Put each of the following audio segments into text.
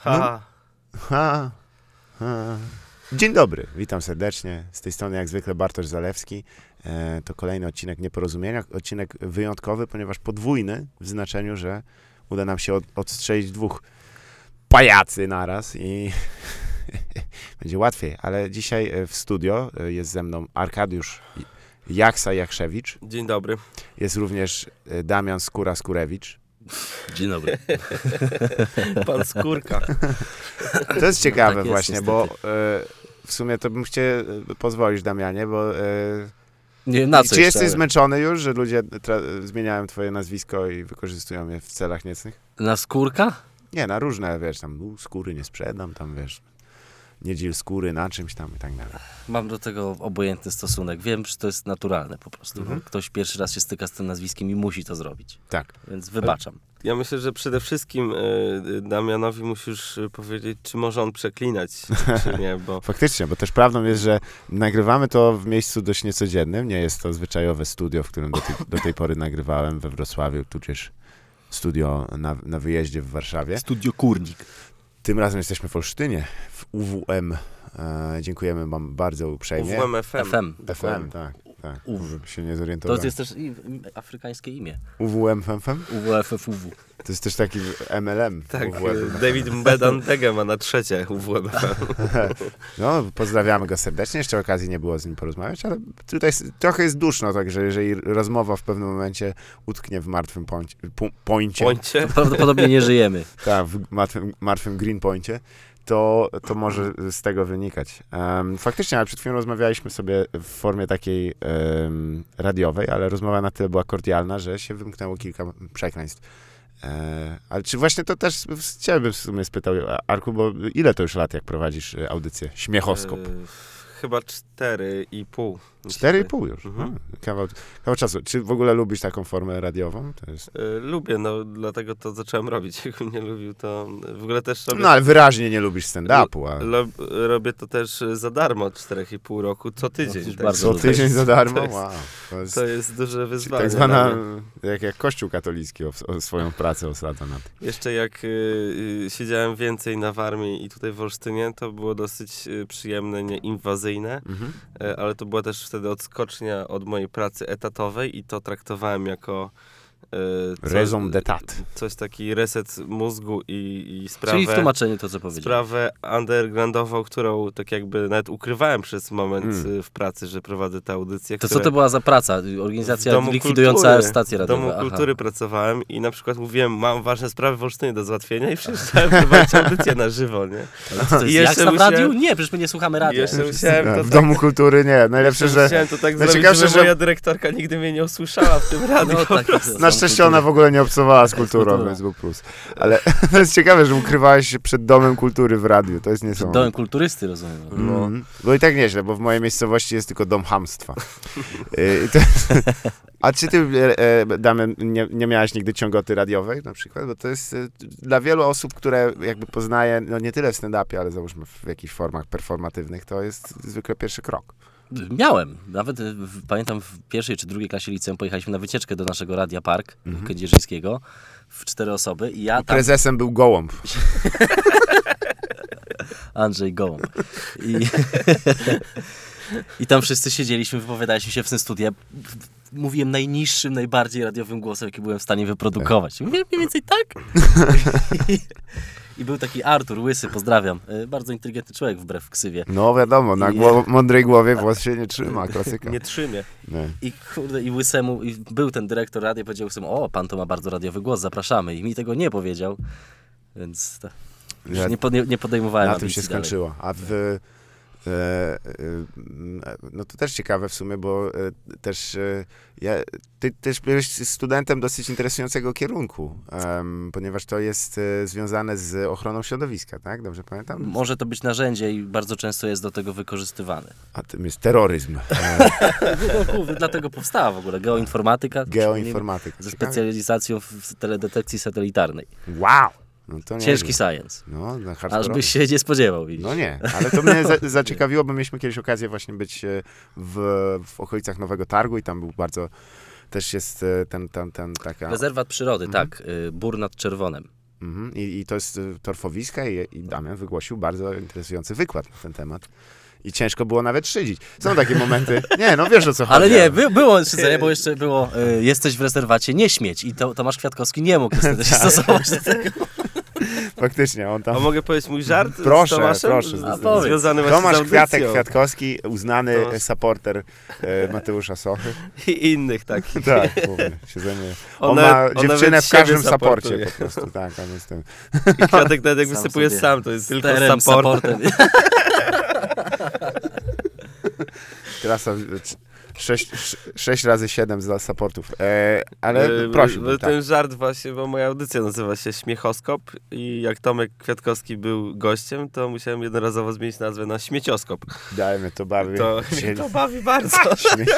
Ha. Ha, ha. Dzień dobry, witam serdecznie. Z tej strony jak zwykle Bartosz Zalewski. E, to kolejny odcinek Nieporozumienia. Odcinek wyjątkowy, ponieważ podwójny w znaczeniu, że uda nam się od, odstrzelić dwóch pajacy naraz i będzie łatwiej. Ale dzisiaj e, w studio e, jest ze mną Arkadiusz Jaksa Jakszewicz. Dzień dobry. Jest również e, Damian Skóra-Skurewicz. Dzień dobry. Pan Skórka. To jest ciekawe Tak jest, właśnie, niestety. bo e, w sumie to bym chciał e, pozwolić, Damianie, bo e, Nie wiem na co czy jeszcze, jesteś ale- zmęczony już, że ludzie zmieniają twoje nazwisko i wykorzystują je w celach niecnych? Na skórka? Nie, na różne, wiesz, tam skóry nie sprzedam, tam wiesz, nie dziel skóry na czymś tam i tak dalej. Mam do tego obojętny stosunek. Wiem, że to jest naturalne po prostu. Mhm. No, Ktoś pierwszy raz się styka z tym nazwiskiem i musi to zrobić. Tak. Więc wybaczam. Ja myślę, że przede wszystkim e, Damianowi musisz e, powiedzieć, czy może on przeklinać, czy nie, bo Faktycznie, bo też prawdą jest, że nagrywamy to w miejscu dość niecodziennym. Nie jest to zwyczajowe studio, w którym do tej, do tej pory nagrywałem we Wrocławiu, tudzież studio na, na wyjeździe w Warszawie. Studio Kurnik. Tym razem jesteśmy w Olsztynie, w UWM. E, dziękujemy wam bardzo uprzejmie. UWM FM. FM. FM, tak, tak. UW. Żeby się nie To zorientowałem. jest też afrykańskie imię. UWM FM? UWFFUW. To jest też taki MLM. Tak, e, David Mbedantege ma na trzecie UWM FM. No, pozdrawiamy go serdecznie. Jeszcze okazji nie było z nim porozmawiać, ale tutaj jest, trochę jest duszno, także jeżeli rozmowa w pewnym momencie utknie w martwym pońcie, Bądźcie. Prawdopodobnie nie żyjemy. tak, w martwym, martwym green poincie, to, to może z tego wynikać. Em, faktycznie, ale przed chwilą rozmawialiśmy sobie w formie takiej em, radiowej, ale rozmowa na tyle była kordialna, że się wymknęło kilka przekleństw. E, ale czy właśnie to też z ciebie bym w sumie spytał, Arku, bo ile to już lat, jak prowadzisz e, audycję? Śmiechoskop. E, chyba cztery i pół. Cztery i pół już. Mhm. Kawał, kawał czasu. Czy w ogóle lubisz taką formę radiową? To jest... E, Lubię, no dlatego to zacząłem robić. Jakbym nie lubił, to w ogóle też robię, No ale wyraźnie nie lubisz stand-upu, a lo, robię to też za darmo od czterech i pół roku, co tydzień. już tak. bardzo co tydzień za darmo? To jest, Wow. To jest to jest duże wyzwanie. tak zwana, mnie. jak, jak Kościół katolicki o, o swoją pracę osadza na tym. Jeszcze jak y, y, siedziałem więcej na Warmii i tutaj w Olsztynie, to było dosyć y, przyjemne, nieinwazyjne, Mhm. y, ale to była też wtedy odskocznia od mojej pracy etatowej i to traktowałem jako coś, Raison d'etat. coś taki reset mózgu i, i sprawę, Czyli w tłumaczeniu to, co powiedziałem. sprawę undergroundową, którą tak jakby nawet ukrywałem przez moment Mm. y, w pracy, że prowadzę tę audycję. To co to była za praca? w Organizacja likwidująca Kultury. stację W radiową. Domu Aha. Kultury pracowałem i na przykład mówiłem, mam ważne sprawy w Olsztynie do załatwienia i przyjeżdżałem prowadzić audycję na żywo, nie? To I jak w musiałem- radiu? Nie, przecież my nie słuchamy radia. Jeszcze musiałem to w tak, Domu Kultury nie. Najlepsze, że musiałem to tak zrobić, że- moja dyrektorka nigdy mnie nie usłyszała w tym radiu. No tak. Szczęście ona w ogóle nie obcowała z kulturą, więc był plus. Ale to jest ciekawe, że ukrywałeś się przed Domem Kultury w radiu. To jest Przed niesamowite. dołem kulturysty, rozumiem. No. Mm. Bo i tak nieźle, bo w mojej miejscowości jest tylko dom hamstwa. Y, a czy ty, e, e, Damian, nie, nie miałeś nigdy ciągoty radiowej na przykład? Bo to jest e, dla wielu osób, które jakby poznaje, no nie tyle w stand-upie, ale załóżmy w jakichś formach performatywnych, to jest zwykle pierwszy krok. Miałem. Nawet e, pamiętam w pierwszej czy drugiej klasie liceum pojechaliśmy na wycieczkę do naszego Radia Park Mhm. Kędzierzyńskiego w cztery osoby i ja tam, Prezesem był Gołąb. Andrzej Gołąb. I, I tam wszyscy siedzieliśmy, wypowiadaliśmy się w tym studiu. Mówiłem najniższym, najbardziej radiowym głosem, jaki byłem w stanie wyprodukować. Mówiłem mniej więcej tak. I, I był taki Artur Łysy, pozdrawiam. E, Bardzo inteligentny człowiek wbrew ksywie. No wiadomo, na I- mądrej głowie włos się nie trzyma, klasyka. Nie trzymie. Nie. I kurde, i Łysemu, i był ten dyrektor radia, powiedział Łysemu, o, pan to ma bardzo radiowy głos, zapraszamy. I mi tego nie powiedział, więc już Ja- nie, pode, nie podejmowałem Na tym się dalej. skończyło. A w, no to też ciekawe w sumie, bo e, też e, ja, ty też byłeś studentem dosyć interesującego kierunku, ponieważ to jest e, związane z ochroną środowiska, tak? Dobrze pamiętam? Może to być narzędzie i bardzo często jest do tego wykorzystywane. A tym jest terroryzm, e, Dlatego powstała w ogóle geoinformatyka. geoinformatyka. Ze specjalizacją w teledetekcji satelitarnej. Wow! No Ciężki nieźle. science. No, Aż byś się nie spodziewał. widzisz. No nie, ale to mnie za, zaciekawiło, bo mieliśmy kiedyś okazję właśnie być e, w, w okolicach Nowego Targu i tam był bardzo, też jest e, ten, ten, ten taka... Rezerwat przyrody, Mhm. tak. y, Bór nad Czerwonem. Mhm. I, I to jest y, torfowiska i, i Damian wygłosił bardzo interesujący wykład na ten temat. I ciężko było nawet szydzić. Są takie momenty, nie, no wiesz o co chodzi. Ale nie, by, było szydzenie, bo jeszcze było y, jesteś w rezerwacie, nie śmieć. I to, Tomasz Kwiatkowski nie mógł niestety się stosować do tego. Faktycznie, on tam... A mogę powiedzieć mój żart Proszę, z Tomaszem? proszę. Z- z- powiedz. Związany właśnie z Tomasz audycją. Kwiatek Kwiatkowski, uznany Tomasz. supporter e, Mateusza Sochy. I innych takich. Tak, mówię, się zajmuje. On One- ma dziewczynę w każdym supportuje. po prostu. Tak, on jest tym. I Kwiatek nawet jak Sam wysypuje sobie. sam, to jest tylko Sterem, support. supportem. Klasa 6, 6 razy 7 za supportów. E, ale E, prosiłbym, tak. Ten żart właśnie, bo moja audycja nazywa się Śmiechoskop i jak Tomek Kwiatkowski był gościem, to musiałem jednorazowo zmienić nazwę na Śmiecioskop. Dajmy to bawi. To to bawi bardzo. śmie.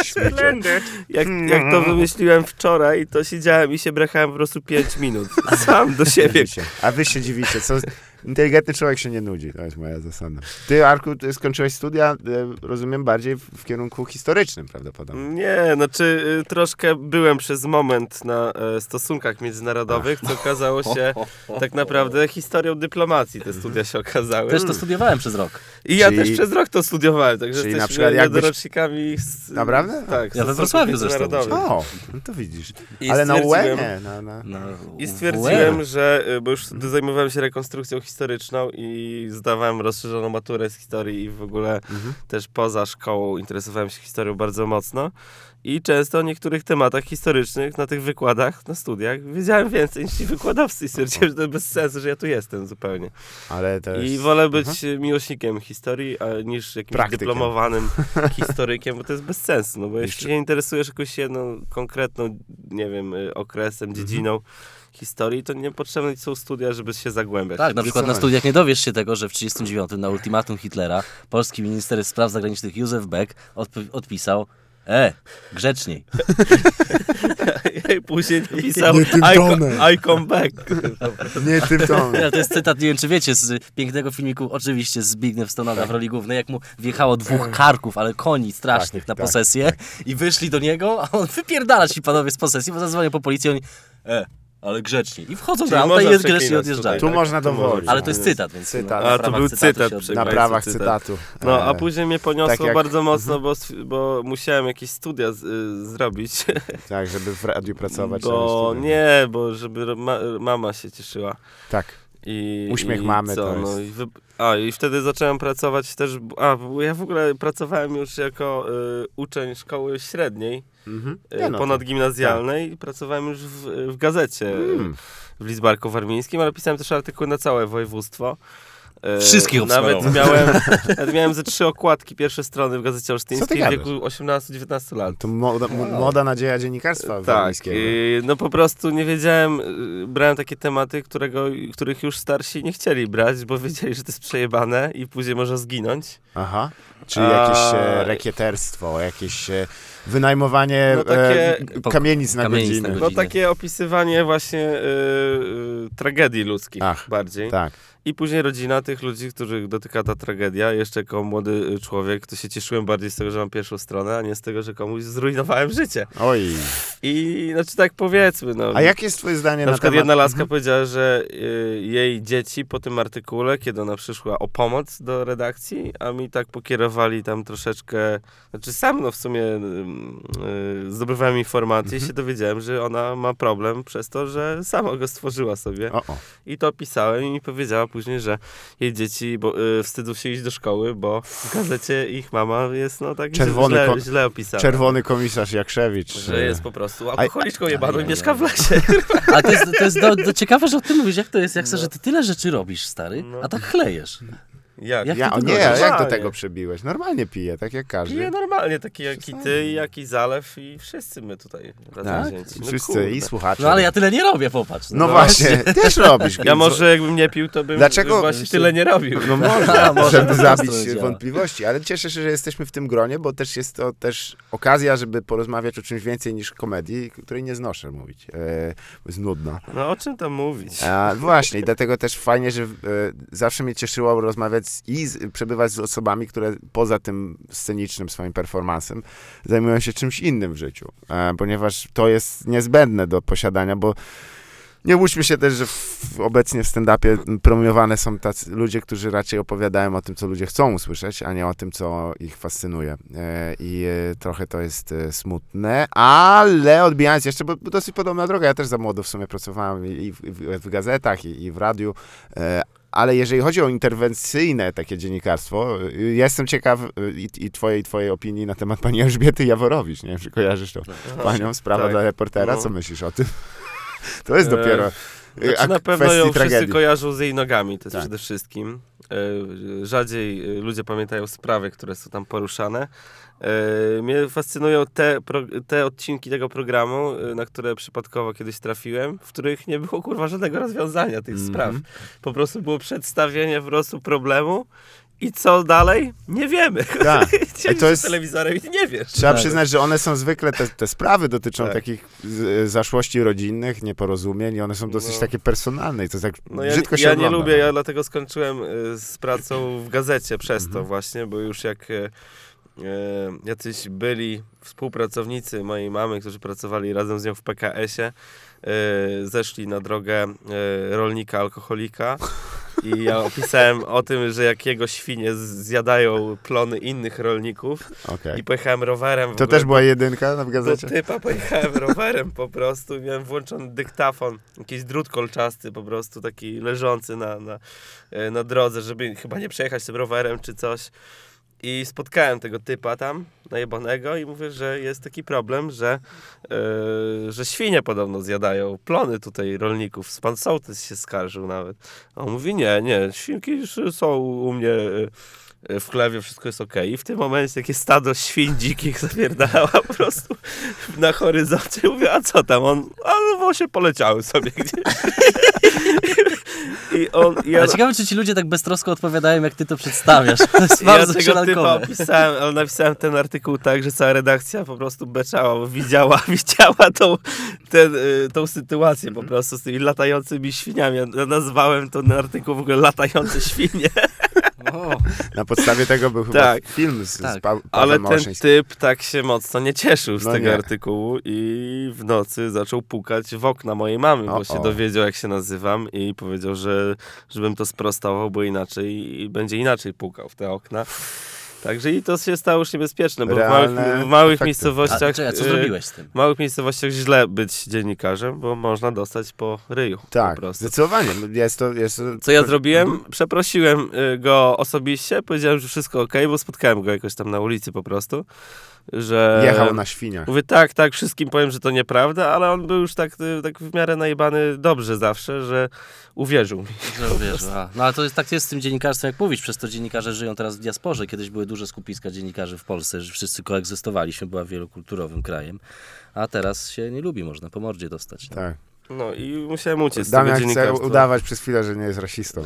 Jak, jak to wymyśliłem wczoraj, to siedziałem i się brechałem po prostu 5 minut. Sam do siebie. A wy się dziwicie, co... Inteligentny człowiek się nie nudzi, to jest moja zasada. Ty, Arku, ty skończyłeś studia, e, rozumiem, bardziej w, w kierunku historycznym prawdopodobnie. Nie, znaczy y, troszkę byłem przez moment na e, stosunkach międzynarodowych, co okazało się tak naprawdę historią dyplomacji. Te studia się okazały. Też to studiowałem przez rok. I ja Czyli- też przez rok to studiowałem, także czyli na jesteśmy przykład jakbyś- jednorocznikami z, Naprawdę? Tak, Ja we Wrocławiu zresztą. O, no to widzisz. I Ale na nie, na, na... I stwierdziłem, że, y, bo już zajmowałem się rekonstrukcją historyczną i zdawałem rozszerzoną maturę z historii i w ogóle Mhm. też poza szkołą interesowałem się historią bardzo mocno. I często o niektórych tematach historycznych na tych wykładach, na studiach wiedziałem więcej niż ci wykładowcy i stwierdziłem, że to bez sensu, że ja tu jestem zupełnie. Ale to jest... I wolę być miłośnikiem historii a, niż jakimś Praktykiem. dyplomowanym historykiem, bo to jest bez sensu. No bo jeśli się interesujesz jakąś jedną konkretną, nie wiem, y, okresem, Mhm. Historii, to niepotrzebne są studia, żeby się zagłębiać. Tak, na przykład na studiach nie dowiesz się tego, że w 1939 na ultimatum Hitlera polski minister spraw zagranicznych Józef Beck odp- odpisał E, grzeczniej. I później napisał Nie tym I, co- tonem. I come back. Nie tym tonem. To jest cytat, nie wiem czy wiecie, z pięknego filmiku, oczywiście Zbigniew Stonoga w roli głównej, jak mu wjechało dwóch karków, ale koni strasznych Tak, na tak, posesję i wyszli do niego, a on wypierdala ci panowie z posesji, bo zadzwonią po policję oni E, ale grzeczniej. I wchodzą Czyli do auta i jest odjeżdżają. Tu tak, można dowolić. Ale to jest cytat, więc Cytat. no, A, to był cytat Na prawach Cytat. cytatu. No, a E, później mnie poniosło tak jak- Mhm. bardzo mocno, bo, bo musiałem jakieś studia z, y, zrobić. Tak, żeby w radiu pracować. Bo nie, bo żeby ma, mama się cieszyła. Tak. I, Uśmiech i mamy co, to no, jest- i wy... A, i wtedy zacząłem pracować też, a, bo ja w ogóle pracowałem już jako y, uczeń szkoły średniej, Mhm. y, no ponadgimnazjalnej i pracowałem już w, w gazecie Mm. w Lidzbarku Warmińskim, ale pisałem też artykuły na całe województwo. Y, Wszystkich Nawet obsmarował. miałem, nawet miałem ze trzy okładki, pierwsze strony w Gazecie Olsztyńskiej w wieku 18-19 lat. To moda, mo- młoda nadzieja dziennikarstwa Tak, no po prostu nie wiedziałem, y, brałem takie tematy, którego, których już starsi nie chcieli brać, bo wiedzieli, że to jest przejebane i później może zginąć. Aha. Czyli A- jakieś e, rekieterstwo, jakieś e, wynajmowanie No takie- e, kamienic na kamienic godzinę. na No godzinę. takie opisywanie właśnie y, y, tragedii ludzkich Ach, bardziej. Tak. I później rodzina tych ludzi, których dotyka ta tragedia. Jeszcze jako młody y, człowiek, to się cieszyłem bardziej z tego, że mam pierwszą stronę, a nie z tego, że komuś zrujnowałem życie. Oj. I znaczy tak powiedzmy, no. A jakie jest twoje zdanie Na na, przykład temat... jedna laska Mhm. powiedziała, że y, jej dzieci po tym artykule, kiedy ona przyszła o pomoc do redakcji, a mi tak pokierowali tam troszeczkę, znaczy sam no w sumie y, y, zdobywałem informacje Mhm. i się dowiedziałem, że ona ma problem przez to, że sama go stworzyła sobie. O, o. I to opisałem i mi powiedziała później, że jej dzieci bo, y, wstydzą się iść do szkoły, bo w gazecie ich mama jest no tak Czerwony źle, źle opisana. Czerwony komisarz Jakrzewicz. Że jest po prostu alkoholiczką jebaną i mieszka w lesie. Ale to jest, to jest do, do ciekawe, że o tym mówisz, jak to jest, jak chcesz, że ty tyle rzeczy robisz, stary, No. a tak chlejesz. Jak? Jak Ja, ty o nie, a jak do Normalnie. tego przybiłeś? Normalnie piję, tak jak każdy. Piję normalnie, taki jak i ty, jak i Zalew i wszyscy my tutaj razem Tak? wzięci. No Wszyscy kurde. i słuchacze. No ale ja tyle nie robię, popatrz. No, właśnie, też robisz. Ja może jakbym nie pił, to bym Dlaczego- właśnie tyle nie robił. No można, może żeby zabić wątpliwości, ale cieszę się, że jesteśmy w tym gronie, bo też jest to też okazja, żeby porozmawiać o czymś więcej niż komedii, której nie znoszę mówić. E, bo jest nudno. No o czym tam mówić? A, właśnie, i dlatego też fajnie, że e, zawsze mnie cieszyło rozmawiać i przebywać z osobami, które poza tym scenicznym swoim performansem zajmują się czymś innym w życiu, e, ponieważ to jest niezbędne do posiadania, bo Nie łudźmy się też, że w, obecnie w stand-upie promowane są tacy ludzie, którzy raczej opowiadają o tym, co ludzie chcą usłyszeć, a nie o tym, co ich fascynuje. E, I e, trochę to jest smutne, ale odbijając jeszcze, bo, dosyć podobna droga, ja też za młodo w sumie pracowałem i, w, gazetach, i, w radiu, ale jeżeli chodzi o interwencyjne takie dziennikarstwo, y, ja jestem ciekaw y, i, i twojej, twojej opinii na temat pani Elżbiety Jaworowicz, nie wiem, czy kojarzysz to panią, sprawa tak. dla reportera, No. co myślisz o tym? To jest E, dopiero Znaczy, na pewno ją wszyscy tragedii. kojarzą z jej nogami, to jest Tak. przede wszystkim. E, Rzadziej ludzie pamiętają sprawy, które są tam poruszane. E, Mnie fascynują te, te odcinki tego programu, e, na które przypadkowo kiedyś trafiłem, w których nie było kurwa żadnego rozwiązania tych Mhm. spraw. Po prostu było przedstawienie po prostu problemu i co dalej? Nie wiemy. Tak. To jest- z telewizorem i nie wiesz. Trzeba Tak. przyznać, że one są zwykle, te, te sprawy dotyczą Tak. takich z, zaszłości rodzinnych, nieporozumień i one są dosyć No. takie personalne i to tak No ja, brzydko się ja nie ogląda. lubię, ja dlatego skończyłem z pracą w gazecie przez Mhm. to właśnie, bo już jak jacyś byli współpracownicy mojej mamy, którzy pracowali razem z nią w PKS-ie, y, zeszli na drogę y, rolnika alkoholika i ja opisałem o tym, że jak jego świnie zjadają plony innych rolników Okej. i pojechałem rowerem To ogóle też była jedynka w do gazecie? typa pojechałem rowerem po prostu. Miałem włączony dyktafon, jakiś drut kolczasty po prostu, taki leżący na, na, e, na drodze, żeby chyba nie przejechać tym rowerem czy coś. I spotkałem tego typa tam, najebanego i mówię, że jest taki problem, że, e, że świnie podobno zjadają plony tutaj rolników. Pan sołtys się skarżył nawet. A on mówi, nie, nie, świnki są u mnie e, w chlewie, wszystko jest okej. I w tym momencie takie stado świń dzikich zapierdalała po prostu na horyzoncie. Mówię, a co tam? On, a no właśnie poleciały sobie gdzieś. I on, i Ale ciekawe, czy ci ludzie tak beztrosko odpowiadają, jak ty to przedstawiasz. To jest ja bardzo tego typa opisałem, ale napisałem ten artykuł tak, że cała redakcja po prostu beczała, bo widziała, widziała tą, ten, y, tą sytuację po prostu z tymi latającymi świniami. Ja nazwałem ten artykuł w ogóle latające świnie. O, Na podstawie tego był chyba Tak. film z, Tak. z pa Ale ten typ tak się mocno nie cieszył z No tego nie. artykułu i w nocy zaczął pukać w okna mojej mamy, bo O, się o. dowiedział, jak się nazywam i powiedział, że żebym to sprostował, bo inaczej będzie inaczej pukał w te okna. Także i to się stało już niebezpieczne, bo w małych, w małych efekty. a, miejscowościach czekaj, a co y, zrobiłeś z tym? w małych miejscowościach źle być dziennikarzem, bo można dostać po ryju Tak, po zdecydowanie. Jest to, jest to... Co ja zrobiłem? Przeprosiłem y, go osobiście, powiedziałem, że wszystko ok, bo spotkałem go jakoś tam na ulicy po prostu, że... Jechał na świniach. Mówię, tak, tak, wszystkim powiem, że to nieprawda, ale on był już tak, tak w miarę najebany dobrze zawsze, że uwierzył mi. Że wiesz, a. No ale to jest, tak jest z tym dziennikarstwem, jak mówisz, przez to dziennikarze żyją teraz w diasporze. Kiedyś były duże skupiska dziennikarzy w Polsce, że wszyscy koegzystowaliśmy, była wielokulturowym krajem, a teraz się nie lubi, można po mordzie dostać. No. Tak. No i musiałem uciec z tego Damian chce udawać przez chwilę, że nie jest rasistą.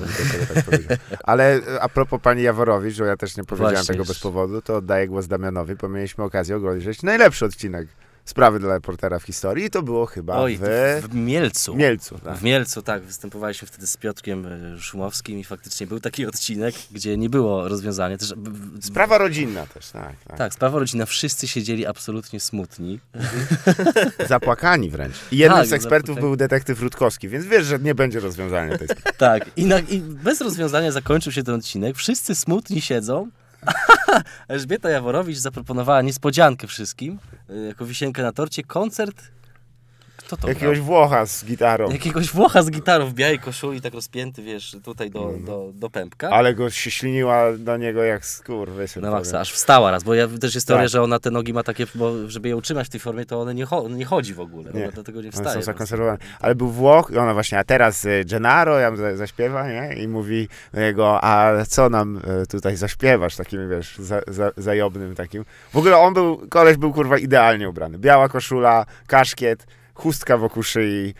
tak. Ale e, a propos pani Jaworowicz, że ja też nie powiedziałem Właśnie, tego już. bez powodu, to oddaję głos Damianowi, bo mieliśmy okazję obejrzeć najlepszy odcinek Sprawy dla reportera w historii i to było chyba Oj, w w Mielcu. Mielcu. Tak. W Mielcu, tak, występowaliśmy wtedy z Piotrkiem e, Szumowskim i faktycznie był taki odcinek, gdzie nie było rozwiązania. Też, Sprawa rodzinna też, tak. tak. Tak, sprawa rodzina, wszyscy siedzieli absolutnie smutni. Zapłakani wręcz. I jednym Tak, z ekspertów zapłakani. był detektyw Rutkowski, więc wiesz, że nie będzie rozwiązania tej sprawy. Tak, i, na, i bez rozwiązania zakończył się ten odcinek. Wszyscy smutni siedzą. Elżbieta Jaworowicz zaproponowała niespodziankę wszystkim, y, jako wisienkę na torcie, koncert. Kto to Jakiegoś Włocha z gitarą. grał? Jakiegoś Włocha z gitarą w białej koszuli, tak rozpięty, wiesz, tutaj do, Mhm. do, do pępka. Ale go się śliniła do niego jak skór, wiesz. Na maksa, aż wstała raz, bo ja też jest teoria, Tak. że ona te nogi ma takie, bo żeby je utrzymać w tej formie, to one nie, cho- nie chodzi w ogóle, Nie. dlatego nie One wstaje. są po prostu. zakonserwowane. Ale był Włoch i ona właśnie, a teraz y, Gennaro ja za, zaśpiewa, nie? I mówi do niego, a co nam y, tutaj zaśpiewasz, takim, wiesz, za, za, zajobnym takim. W ogóle on był, koleś był, kurwa, idealnie ubrany. Biała koszula, kaszkiet, chustka wokół szyi,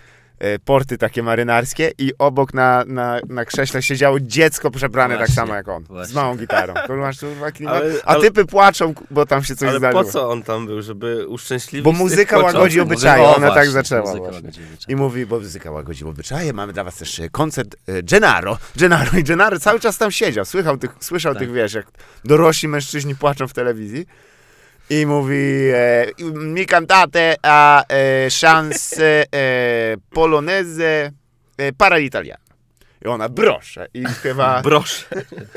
y, porty takie marynarskie i obok na, na, na krześle siedziało dziecko przebrane tak Właśnie, samo jak on, z właśnie. małą gitarą. Kurwa, klimat. Ale- A ale- typy płaczą, bo tam się coś Ale zdarzyło. po co on tam był, żeby uszczęśliwić Bo muzyka płaczących? łagodzi obyczaje, ona tak właśnie, zaczęła łagodzi obyczaje. I mówi, bo muzyka łagodzi obyczaje, mamy dla was też e, koncert e, Gennaro. Gennaro i Gennaro cały czas tam siedział, słychał tych, słyszał Tak. tych, wiesz, jak dorośli mężczyźni płaczą w telewizji. I mówi, e, mi cantate a e, chance e, poloneze e, para l'italiano. I ona, brosze. I śpiewa, Brosz.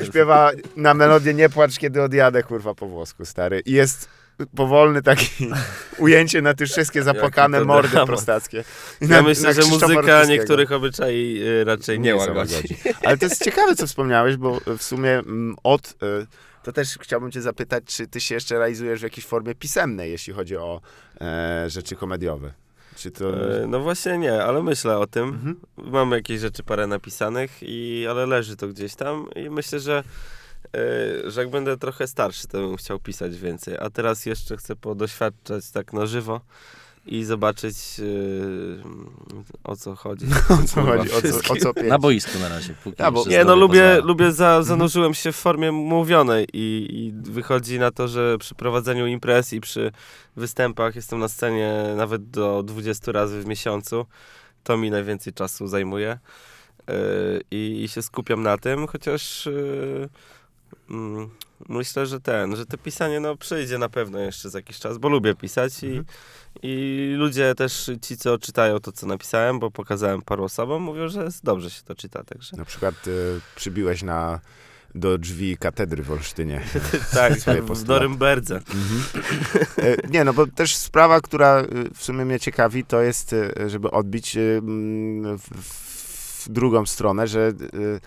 śpiewa na melodię Nie płacz, kiedy odjadę, kurwa, po włosku, stary. I jest powolny taki ujęcie na te wszystkie zapłakane mordy dramat. prostackie. I Ja myślę, że muzyka niektórych obyczai y, raczej nie, łagodzi. łagodzi. Ale to jest ciekawe, co wspomniałeś, bo w sumie mm, od... y, To też chciałbym cię zapytać, czy ty się jeszcze realizujesz w jakiejś formie pisemnej, jeśli chodzi o e, rzeczy komediowe? Czy to... E, No właśnie nie, ale myślę o tym. Mhm. Mam jakieś rzeczy parę napisanych, i, ale leży to gdzieś tam i myślę, że, e, że jak będę trochę starszy, to bym chciał pisać więcej. A teraz jeszcze chcę podoświadczać tak na żywo i zobaczyć e, o co chodzi. O co chodzi? O co, o co pięć? Na boisku na razie. Bo- Nie, no lubię, pozwala. lubię za, zanurzyłem się w formie mówionej i, i wychodzi na to, że przy prowadzeniu imprez i przy występach jestem na scenie nawet do 20 razy w miesiącu. To mi najwięcej czasu zajmuje yy, i, i się skupiam na tym, chociaż yy, myślę, że ten, że to pisanie no przyjdzie na pewno jeszcze za jakiś czas, bo lubię pisać i, Mhm. i ludzie też, ci co czytają to, co napisałem, bo pokazałem paru osobom, mówią, że dobrze się to czyta, także Na przykład y, przybiłeś na, do drzwi katedry w Olsztynie. tak, w postulaty. Norymberze. E, Nie, no bo też sprawa, która y, w sumie mnie ciekawi, to jest, y, żeby odbić y, mm, w, w drugą stronę, że y,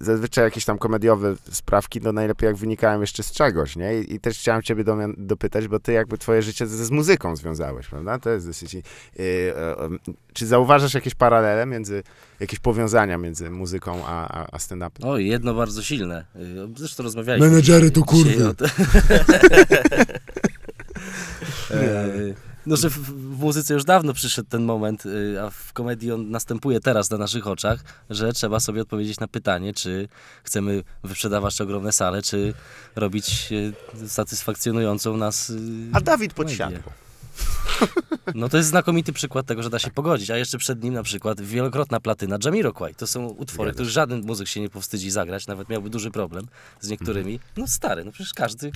zazwyczaj jakieś tam komediowe sprawki, no najlepiej jak wynikają jeszcze z czegoś, nie? I, i też chciałem ciebie do, dopytać, bo ty jakby twoje życie z, z muzyką związałeś, prawda? To jest dosyć... Y, y, y, czy zauważasz jakieś paralele między, jakieś powiązania między muzyką a, a, a stand-upem? Oj, jedno bardzo silne. Y, Zresztą rozmawialiśmy. Menedżery to kurwy. No, że w, w muzyce już dawno przyszedł ten moment, y, a w komedii on następuje teraz na naszych oczach, że trzeba sobie odpowiedzieć na pytanie, czy chcemy wyprzedawać ogromne sale, czy robić y, satysfakcjonującą nas y, A Dawid komedię. No to jest znakomity przykład tego, że da się pogodzić, a jeszcze przed nim na przykład wielokrotna platyna Jamiroquai. To są utwory, których żaden muzyk się nie powstydzi zagrać, nawet miałby duży problem z niektórymi. No stary, no przecież każdy...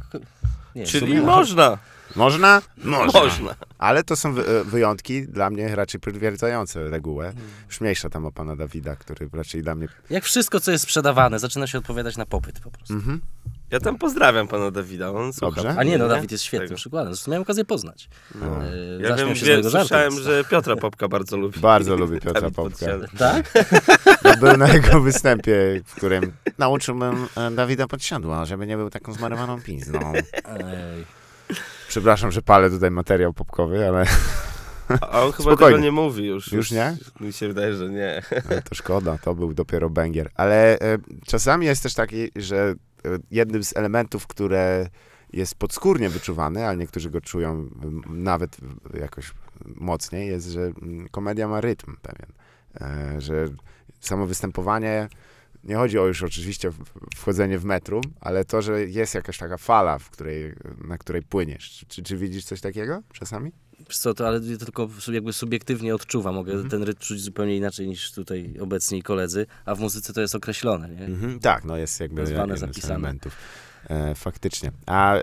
Nie, Czyli sumie- można, Można? można. Ale to są wy, e, wyjątki dla mnie raczej potwierdzające regułę. Już mniejsza tam o pana Dawida, który raczej dla mnie... Jak wszystko, co jest sprzedawane, zaczyna się odpowiadać na popyt po prostu. Mhm. Ja tam pozdrawiam pana Dawida, on słucha. Dobrze. A nie, no? Dawid jest świetnym Tego. przykładem. Zresztą miałem okazję poznać. No. E, Ja zaśmiał wiem, się z wiem mojego żartu. słyszałem, że Piotra Popka bardzo lubi. Bardzo lubi Piotra Dawid Popka. Tak? No, był na jego występie, w którym nauczyłbym e, Dawida Podsiadła, żeby nie był taką zmarowaną pizną. Ej. Przepraszam, że palę tutaj materiał popkowy, ale A on chyba Spokojnie. tego nie mówi już. Już nie? Mi się wydaje, że nie. to szkoda, to był dopiero bęgier. Ale e, czasami jest też taki, że e, jednym z elementów, które jest podskórnie wyczuwany, ale niektórzy go czują nawet jakoś mocniej, jest, że komedia ma rytm pewien. E, że samo występowanie, nie chodzi o już oczywiście wchodzenie w metrum, ale to, że jest jakaś taka fala, w której, na której płyniesz. Czy, czy widzisz coś takiego czasami? Co, to ale tylko jakby subiektywnie odczuwam. Mogę Mhm. ten rytm czuć zupełnie inaczej niż tutaj obecni koledzy, a w muzyce to jest określone, nie? Mhm, tak, no jest jakby Nazwane, jednym z elementów. E, faktycznie. A e,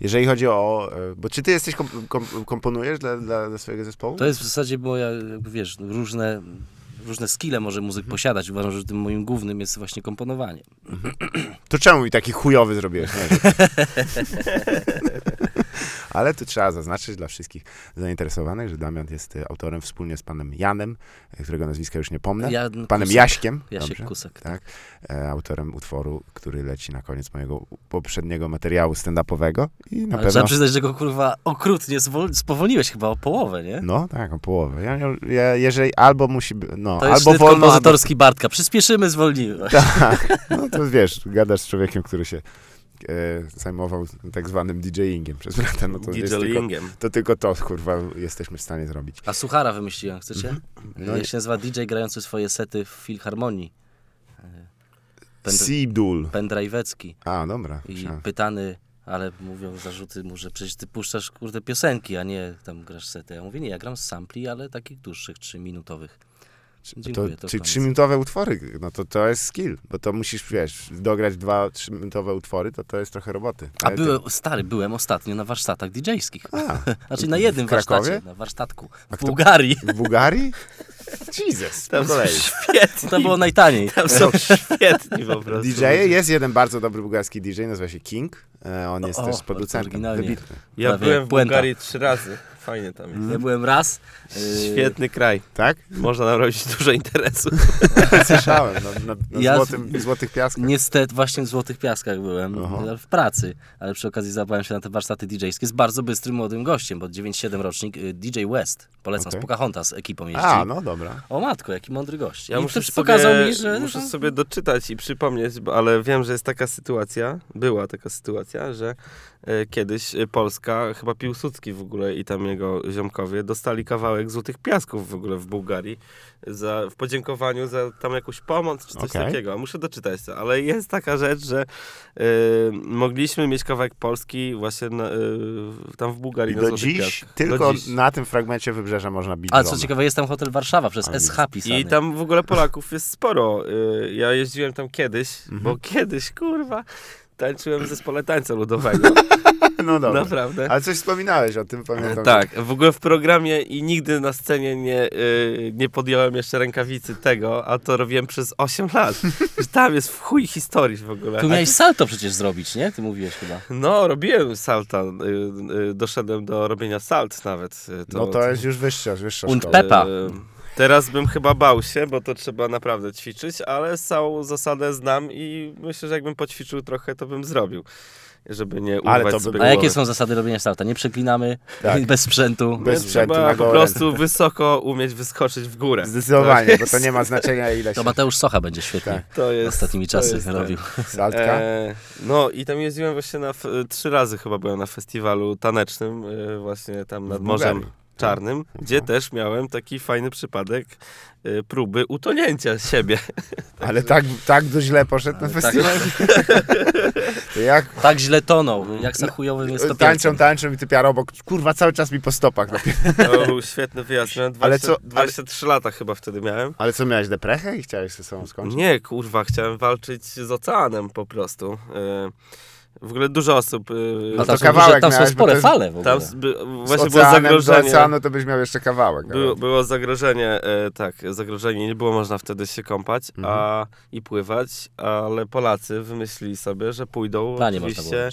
jeżeli chodzi o... E, bo czy ty jesteś, kom, kom, komponujesz dla, dla, dla swojego zespołu? To jest w zasadzie moja, jakby wiesz, różne, różne skille może muzyk Mhm. posiadać. Uważam, że tym moim głównym jest właśnie komponowanie. To czemu mi taki chujowy zrobiłeś? Ale tu trzeba zaznaczyć dla wszystkich zainteresowanych, że Damian jest e, autorem wspólnie z panem Janem, e, którego nazwiska już nie pomnę. Ja, Panem Kusek. Jaśkiem. Jasiek dobrze? Kusek. Tak. E, autorem utworu, który leci na koniec mojego poprzedniego materiału stand-upowego i na Ale pewno... trzeba przyznać, że go kurwa okrutnie spowolniłeś chyba o połowę, nie? No tak, o połowę. Ja, ja, jeżeli albo musi być, no, To jest albo wolno, kompozytorski Bartka. Przyspieszymy, zwolnimy. Tak, no to wiesz, gadasz z człowiekiem, który się e, zajmował tak zwanym DJingiem przez lata, no to, jest tylko, to tylko to, kurwa, jesteśmy w stanie zrobić. A Suchara wymyśliłem, chcecie? No Ja i- się nazywa DJ grający swoje sety w Filharmonii. E, Sidul. Pendrive'ecki. A, dobra. I pytany, ale mówią zarzuty mu, że przecież ty puszczasz kurde piosenki, a nie tam grasz sety. Ja mówię, nie, ja gram z sampli, ale takich dłuższych, trzyminutowych. Dziękuję, to, czyli trzyminutowe utwory, no to to jest skill, bo to musisz, wiesz, dograć dwa trzyminutowe utwory, to to jest trochę roboty. A Ale ty- byłem, stary, byłem ostatnio na warsztatach DJ-skich. A, Znaczy na jednym warsztacie, na warsztatku. W Bułgarii. w Bułgarii? Jesus, Tam są świetni. To było najtaniej. Tam są świetni po prostu. DJ jest jeden bardzo dobry bułgarski DJ, nazywa się King. E, On jest O, też producentem. Ja Prawie byłem w. Bułgarii trzy razy. Fajnie tam jest. Ja byłem raz. yy, Świetny kraj. Tak? Można nam robić dużo interesu. Słyszałem, na, na, na Ja- złotym, złotych piaskach. Niestety właśnie w Złotych Piaskach byłem, Aha. w pracy, ale przy okazji zabrałem się na te warsztaty DJ-skie z bardzo bystrym młodym gościem, bo 97 rocznik, y, DJ West, polecam, Okej. z Pocahontas ekipą jeździ. A, no dobra. O matko, jaki mądry gość. Ja I muszę sobie, pokazał mi, że... muszę sobie doczytać i przypomnieć, bo, ale wiem, że jest taka sytuacja, była taka sytuacja, że kiedyś e, Polska, chyba Piłsudski w ogóle i tam jego ziomkowie dostali kawałek złotych piasków w ogóle w Bułgarii za, w podziękowaniu za tam jakąś pomoc czy coś Okej. takiego. A Muszę doczytać to, ale jest taka rzecz, że e, mogliśmy mieć kawałek Polski właśnie na, e, tam w Bułgarii I do dziś piaskach. tylko do dziś. na tym fragmencie wybrzeża można bić A co ciekawe, jest tam hotel Warszawa przez Ale SH pisany. I tam w ogóle Polaków jest sporo. Y, Ja jeździłem tam kiedyś, Mhm. bo kiedyś, kurwa, tańczyłem w zespole tańca ludowego. No dobra. Naprawdę. Ale coś wspominałeś o tym, pamiętam. Tak, w ogóle w programie i nigdy na scenie nie, y, nie podjąłem jeszcze rękawicy tego, a to robiłem przez 8 lat. Tam jest w chuj historii w ogóle. Tu miałeś salto przecież zrobić, nie? Ty mówiłeś chyba. No, robiłem salta. y, y, Doszedłem do robienia salt nawet. y, No to jest już wyższa, wyższa Und szkoła. pep- Pepa. Teraz bym chyba bał się, bo to trzeba naprawdę ćwiczyć, ale całą zasadę znam i myślę, że jakbym poćwiczył trochę, to bym zrobił. Żeby nie Ale urwać to by A jakie są zasady robienia salta? Nie przeklinamy, Tak. bez sprzętu. Bez sprzętu, Trzeba na po prostu wysoko umieć wyskoczyć w górę. Zdecydowanie, bo to nie ma znaczenia ile To się... Mateusz Socha będzie świetnie Tak. To jest, ostatnimi to czasy jest robił. Saltka? E, no i tam jeździłem właśnie na, f- trzy razy chyba byłem na festiwalu tanecznym, e, właśnie tam nad Morzem. Czarnym, gdzie też miałem taki fajny przypadek e, próby utonięcia siebie. Ale tak, tak do źle poszedł na Ale tak. festiwal? To jak Tak źle tonął, jak za chujowym jest tańczą, topielcem. tańczą i ty piara obok, kurwa, cały czas mi po stopach. To był świetny wyjazd. Miałem 20, Ale co- 23 lata chyba wtedy miałem. Ale co, miałeś deprechę i chciałeś ze sobą skończyć? Nie, kurwa, chciałem walczyć z oceanem po prostu. E, w ogóle dużo osób. e, A to tam, są, kawałek tam są miałeś, bo spore to fale w ogóle. tam by, właśnie było oceanem do zagrożenie. oceanu to byś miał jeszcze kawałek. Było, było zagrożenie, e, tak, zagrożenie, nie było można wtedy się kąpać Mhm. a, i pływać, ale Polacy wymyślili sobie, że pójdą Planie oczywiście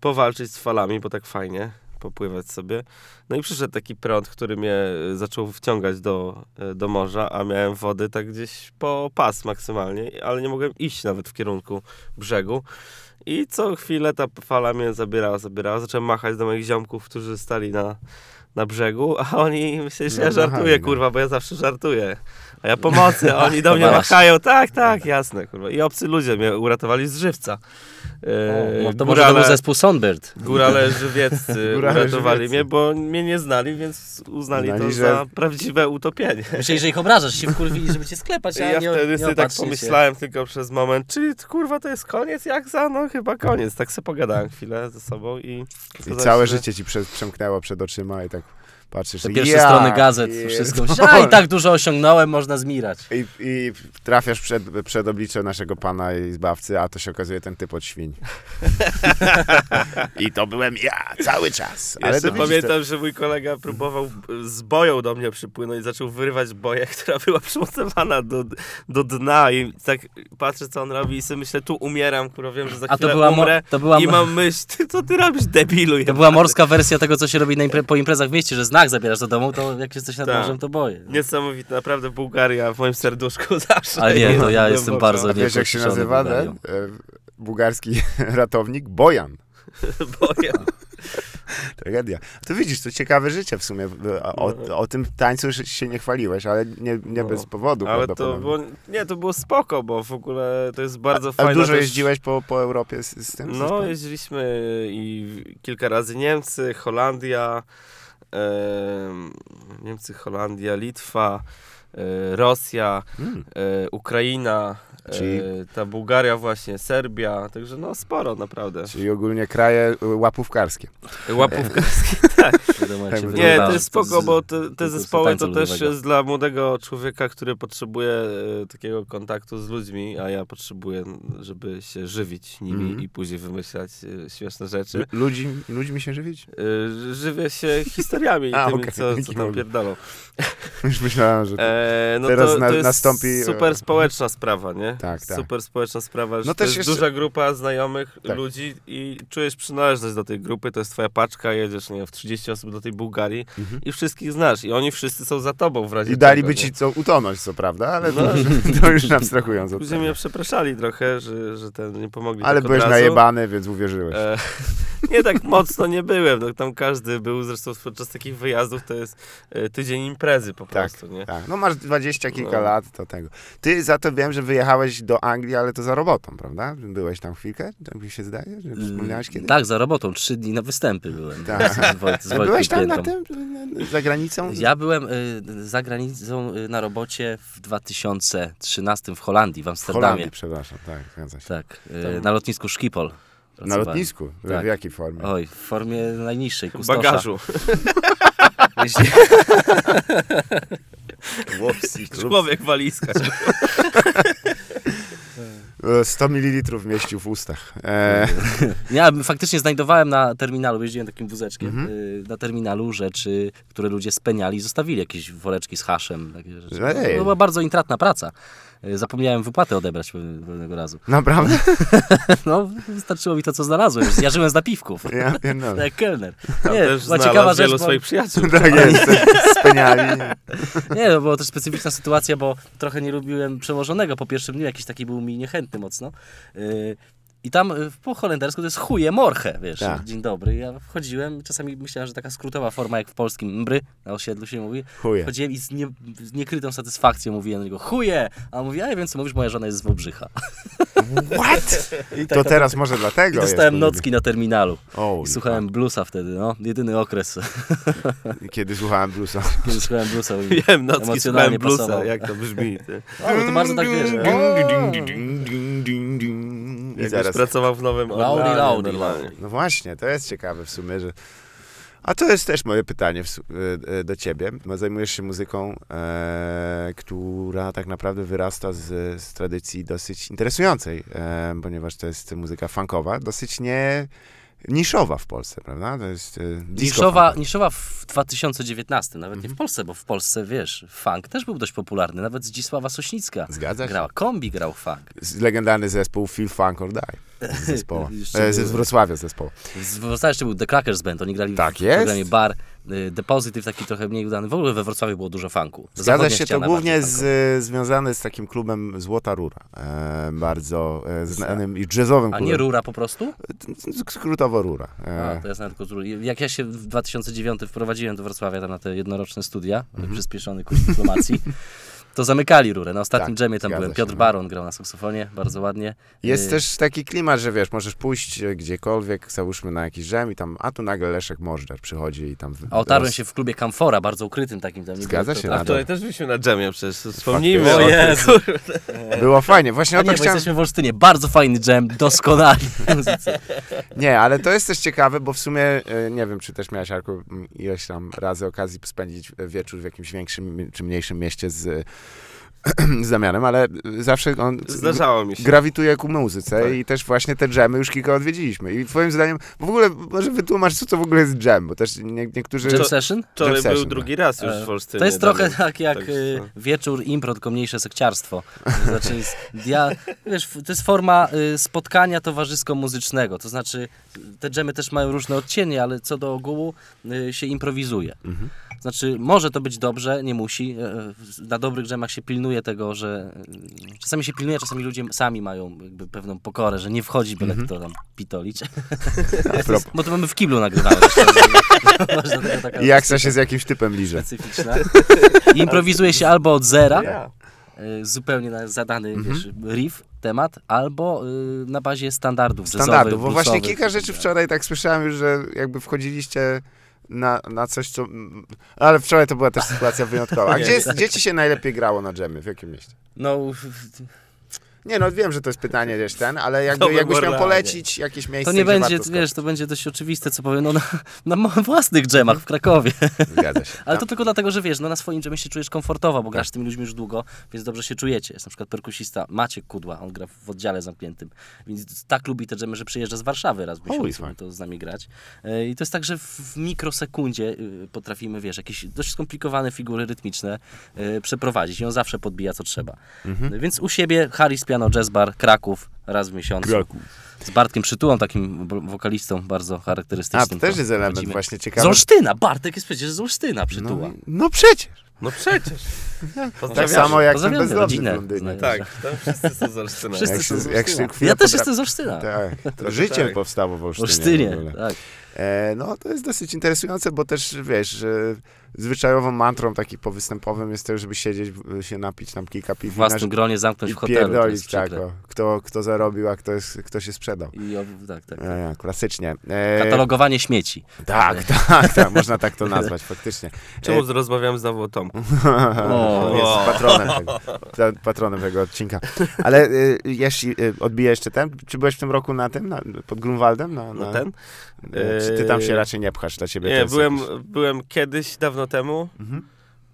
powalczyć z falami, bo tak fajnie, popływać sobie. No i przyszedł taki prąd, który mnie e, zaczął wciągać do, e, do morza, a miałem wody tak gdzieś po pas maksymalnie, ale nie mogłem iść nawet w kierunku brzegu. I co chwilę ta fala mnie zabierała, zabierała. Zacząłem machać do moich ziomków, którzy stali na, na brzegu, a oni myśleli, że No, ja żartuję, no. kurwa, bo ja zawsze żartuję. A ja pomocy, a oni do mnie machają, tak, tak, jasne, kurwa. I obcy ludzie mnie uratowali z żywca. E, no to może to był zespół Sunbird. Górale żywieccy Górale uratowali żywieccy. mnie, bo mnie nie znali, więc uznali Uznali, to że- za prawdziwe utopienie. Myśleli, że ich obrażasz, się wkurwili, żeby cię sklepać, a ja nie, wtedy nie sobie tak opatrzcie się. pomyślałem tylko przez moment, czy kurwa to jest koniec jak za? No chyba koniec. Tak sobie pogadałem chwilę ze sobą i... I całe się, życie ci prze, przemknęło przed oczyma i tak patrzysz, Te pierwsze ja strony gazet, wszystko. A i tak dużo osiągnąłem, można zmirać. I, I trafiasz przed, przed oblicze naszego pana i zbawcy, a to się okazuje ten typ od świń. I to byłem ja, cały czas. Ale Jeszcze to widzisz, pamiętam, że mój kolega próbował z boją do mnie przypłynąć i zaczął wyrywać boję, która była przymocowana do, do dna i tak patrzę, co on robi i sobie myślę, tu umieram, kurwa, wiem, że za A to chwilę była, umrę to była, i mam myśl, ty, co ty robisz, debilu? to była morska wersja tego, co się robi na impre- po imprezach w mieście, że znak zabierasz do domu, to jak jesteś nad Tak. morzem, to boję. Niesamowite, naprawdę Bułgaria w moim serduszku zawsze. Ale nie, to ja jest jestem głęboko. bardzo A wiesz, jak się nazywa ten e, bułgarski ratownik? Bojan. Boję. Tragedia. To widzisz, to ciekawe życie w sumie. O, o, o tym tańcu już się nie chwaliłeś, ale nie, nie No. bez powodu. Ale to było, nie, to było spoko, bo w ogóle to jest bardzo A fajne. dużo też- jeździłeś po, po Europie z, z tym? No, zespołem? jeździliśmy i kilka razy Niemcy, Holandia, Niemcy, Holandia, Litwa, e, Rosja, Mm. e, Ukraina, Czyli- ta Bułgaria właśnie, Serbia, także no sporo naprawdę. Czyli ogólnie kraje łapówkarskie. Łapówkarskie. Jak się Nie, to jest spoko, bo te, te zespoły to też ludowego. jest dla młodego człowieka, który potrzebuje e, takiego kontaktu z ludźmi, a ja potrzebuję, żeby się żywić nimi Mhm. i później wymyślać e, śmieszne rzeczy. L- Ludzi, ludźmi się żywić? E, żywię się historiami A, tymi, okej, co, co tam pierdolą. Już myślałem, że... E, no Teraz to, na- to jest nastąpi- super społeczna sprawa, nie? Tak, tak. Super społeczna sprawa, że No to jest jeszcze- duża grupa znajomych Tak. ludzi i czujesz przynależność do tej grupy, to jest twoja paczka, jedziesz nie, wiem, w 30 osób do tej Bułgarii Mhm. i wszystkich znasz i oni wszyscy są za tobą w razie I daliby czego, ci co utonąć, co prawda, ale No. to, to już abstrahując od tego. mnie przepraszali trochę, że, że ten nie pomogli Ale tak byłeś razu. najebany, więc uwierzyłeś. E, nie tak mocno nie byłem, no, tam każdy był, zresztą podczas takich wyjazdów to jest e, tydzień imprezy po Tak. prostu, nie? Tak, no masz dwadzieścia kilka No. lat, to tego. Ty za to wiem, że wyjechałeś do Anglii, ale to za robotą, prawda? Byłeś tam chwilkę, tak mi się zdaje, że wspomniałeś kiedyś? Tak, za robotą. Trzy dni na występy byłem. Tak. Z, Wojt, z byłeś tam na tym, za granicą? Ja byłem y, za granicą y, na robocie w 2013 w Holandii, w w Amsterdamie. Holandii, przepraszam, tak, zgadza się. Tak, y, na lotnisku Schiphol. Na lotnisku? W- W Tak. jakiej formie? Oj, w formie najniższej, W kustosza. bagażu. Jeśli- Człowiek walizka. E, 100 ml mieścił w ustach. E, Ja faktycznie znajdowałem na terminalu, jeździłem takim wózeczkiem, Mhm. y, na terminalu rzeczy, które ludzie speniali i zostawili jakieś woreczki z haszem. Takie rzeczy. Ej. To była bardzo intratna praca. Y, Zapomniałem wypłatę odebrać pewne- pewnego razu. naprawdę? No, wystarczyło mi to, co znalazłem. Ja żyłem z napiwków. Ja pierdolę. Tak jak kelner. Tam Nie, też ciekawa rzecz, wielu bo, swoich przyjaciół. Tak jest, speniali. nie, no, była też specyficzna sytuacja, bo trochę nie lubiłem przełożonego po pierwszym dniu, jakiś taki był mi niechętny mocno. I tam y, po holendersku to jest chuje morche, wiesz, Tak. dzień dobry. Ja wchodziłem, czasami myślałem, że taka skrótowa forma jak w polskim mbry, na osiedlu się mówi. Chuje. Wchodziłem i z, nie, z niekrytą satysfakcją mówiłem do niego, chuje! A on mówi, a ja wiem co mówisz, moja żona jest z Wałbrzycha. What? I To teraz może I dlatego dostałem jest, nocki na terminalu. I słuchałem bluesa wtedy, no. Jedyny okres, Kiedy słuchałem bluesa. kiedy słuchałem bluesa. Wiem, nocki słuchałem bluesa, jak to brzmi. Ty. O, no to bardzo tak wiesz. I Jakbyś zaraz. pracował w nowym Orlanie laudy, normalnie. laudy. No właśnie, to jest ciekawe w sumie, że... A to jest też moje pytanie e, e, do ciebie. Zajmujesz się muzyką, e, która tak naprawdę wyrasta z, z tradycji dosyć interesującej, e, ponieważ to jest muzyka funkowa, dosyć nie niszowa w Polsce, prawda? To jest disco Niszowa, niszowa w 2019, nawet Mhm. nie w Polsce, bo w Polsce, wiesz, funk też był dość popularny. Nawet Zdzisława Sośnicka Zgadza się. grała. Kombi grał funk. Legendarny zespół Feel Funk or Die. Z zespołu. E, z Wrocławia zespołu. Z Wrocławia jeszcze był The Crackers Band, oni grali Tak w jest. programie Bar. Y, Depozytyw taki trochę mniej udany. W ogóle we Wrocławiu było dużo funku. Zgadza się, to głównie z, funkowa. związane z takim klubem Złota Rura. E, bardzo e, znanym i jazzowym A klubem. nie Rura po prostu? Skrótowo Rura. A, E, to ja znam tylko z Rury. Jak ja się w 2009 wprowadziłem do Wrocławia tam na te jednoroczne studia, Mhm. przyspieszony kurs dyplomacji, to zamykali Rurę. Na ostatnim Tak, dżemie tam byłem. się, Piotr no. Baron grał na saksofonie, bardzo ładnie. Jest Y, też taki klimat, że wiesz, możesz pójść e, gdziekolwiek, załóżmy na jakiś dżem i tam, a tu nagle Leszek Możdżer przychodzi i tam... A otarłem roz- się w klubie Kamfora, bardzo ukrytym takim tam. nie Zgadza się, to- A wczoraj też byliśmy na dżemie przecież, wspomnijmy Faktycznie. o Jezu. kurde. Było fajnie, właśnie A o to nie, chciałem... jesteśmy w Olsztynie. Bardzo fajny dżem, doskonali muzycy. Nie, ale to jest też ciekawe, bo w sumie, e, nie wiem, czy też miałeś, Arku, ileś tam razy okazji spędzić e, wieczór w jakimś większym czy mniejszym mieście z, z Damianem, ale zawsze on Zdarzało mi się. grawituje ku muzyce Tak. i też właśnie te dżemy już kilka odwiedziliśmy. I twoim zdaniem, bo w ogóle może wytłumacz, co to w ogóle jest dżem, bo też nie, niektórzy... Jam To- session? Wczoraj Jam był session, drugi raz już E, w Olsztynie. To jest trochę Damian. tak jak Także, y, no. wieczór impro, tylko mniejsze sekciarstwo. To Znaczy, jest dia, wiesz, to jest forma y, spotkania towarzysko-muzycznego. To znaczy, te dżemy też mają różne odcienie, ale co do ogółu y, się improwizuje. Mhm. Znaczy, może to być dobrze, nie musi. E, Na dobrych dżemach się pilnuje tego, że y, czasami się pilnuje, czasami ludzie sami mają jakby pewną pokorę, że nie wchodzi byle Mhm. kto tam pitolić. A propos. Bo to mamy w kiblu nagrywane. I jak się z jakimś typem liże. specyficzna. I improwizuje się albo od zera, Ja. y, zupełnie na zadany Mhm. wiesz, riff, temat, albo y, na bazie standardów Standardów, bo właśnie kilka rzeczy wczoraj tak słyszałem już, że jakby wchodziliście na, na coś, co... Ale wczoraj to była też sytuacja wyjątkowa. A gdzie, tak. gdzie ci się najlepiej grało na dżemy? W jakim mieście? No, Nie, no wiem, że to jest pytanie, wiesz, ten, ale jakby, jakbyś miał polecić jakieś miejsce, to nie będzie, warto wiesz, to będzie dość oczywiste, co powiem, no na, na własnych dżemach w Krakowie. Zgadza się. Ale No. to tylko dlatego, że wiesz, no na swoim dżemie się czujesz komfortowo, bo grasz z tymi ludźmi już długo, więc dobrze się czujecie. Jest na przykład perkusista Maciek Kudła, on gra w oddziale zamkniętym, więc tak lubi te dżemy, że przyjeżdża z Warszawy raz w miesiącu, to z nami grać. E, I to jest tak, że w- mikrosekundzie y, potrafimy, wiesz, jakieś dość skomplikowane figury rytmiczne y, przeprowadzić i on zawsze podbija, co trzeba. Mhm. No Więc u siebie Harris Piano Jazz Bar, Kraków, raz w miesiącu. Z Bartkiem Przytułą, takim wokalistą bardzo charakterystycznym. A, to też jest element chodzimy. właśnie Z ciekawy. Olsztyna, Bartek jest przecież z Olsztyna, Przytuła. No, no przecież. No przecież. Tak samo jak ten bezdomny rodzinę. w. Tak, tam wszyscy są z Olsztyna. Wszyscy Jak są z Olsztyna. Ja też jestem z Olsztyna. Tak, to Trochę życie tak. powstało w Olsztynie. Olsztynie, tak. E, no, to jest dosyć interesujące, bo też, wiesz, że zwyczajową mantrą takim powystępowym jest to, żeby siedzieć, się napić tam kilka piw W własnym gronie zamknąć i w hotelu. pierdolić, tak, o, kto, kto zarobił, a kto, jest, kto się sprzedał. I o, tak, tak. E, e, klasycznie. E, Katalogowanie śmieci. tak, tak, tak, można tak to nazwać, faktycznie. Czemu rozmawiam znowu o Tomku? O. On jest patronem tego, pa- patronem tego odcinka. Ale y, jeśli y, odbiję jeszcze ten, czy byłeś w tym roku na tym, na, pod Grunwaldem? Na, na, No ten? E, Czy ty tam się raczej nie pchasz dla ciebie? Nie, byłem, jakiś- byłem kiedyś, dawno temu. Mhm.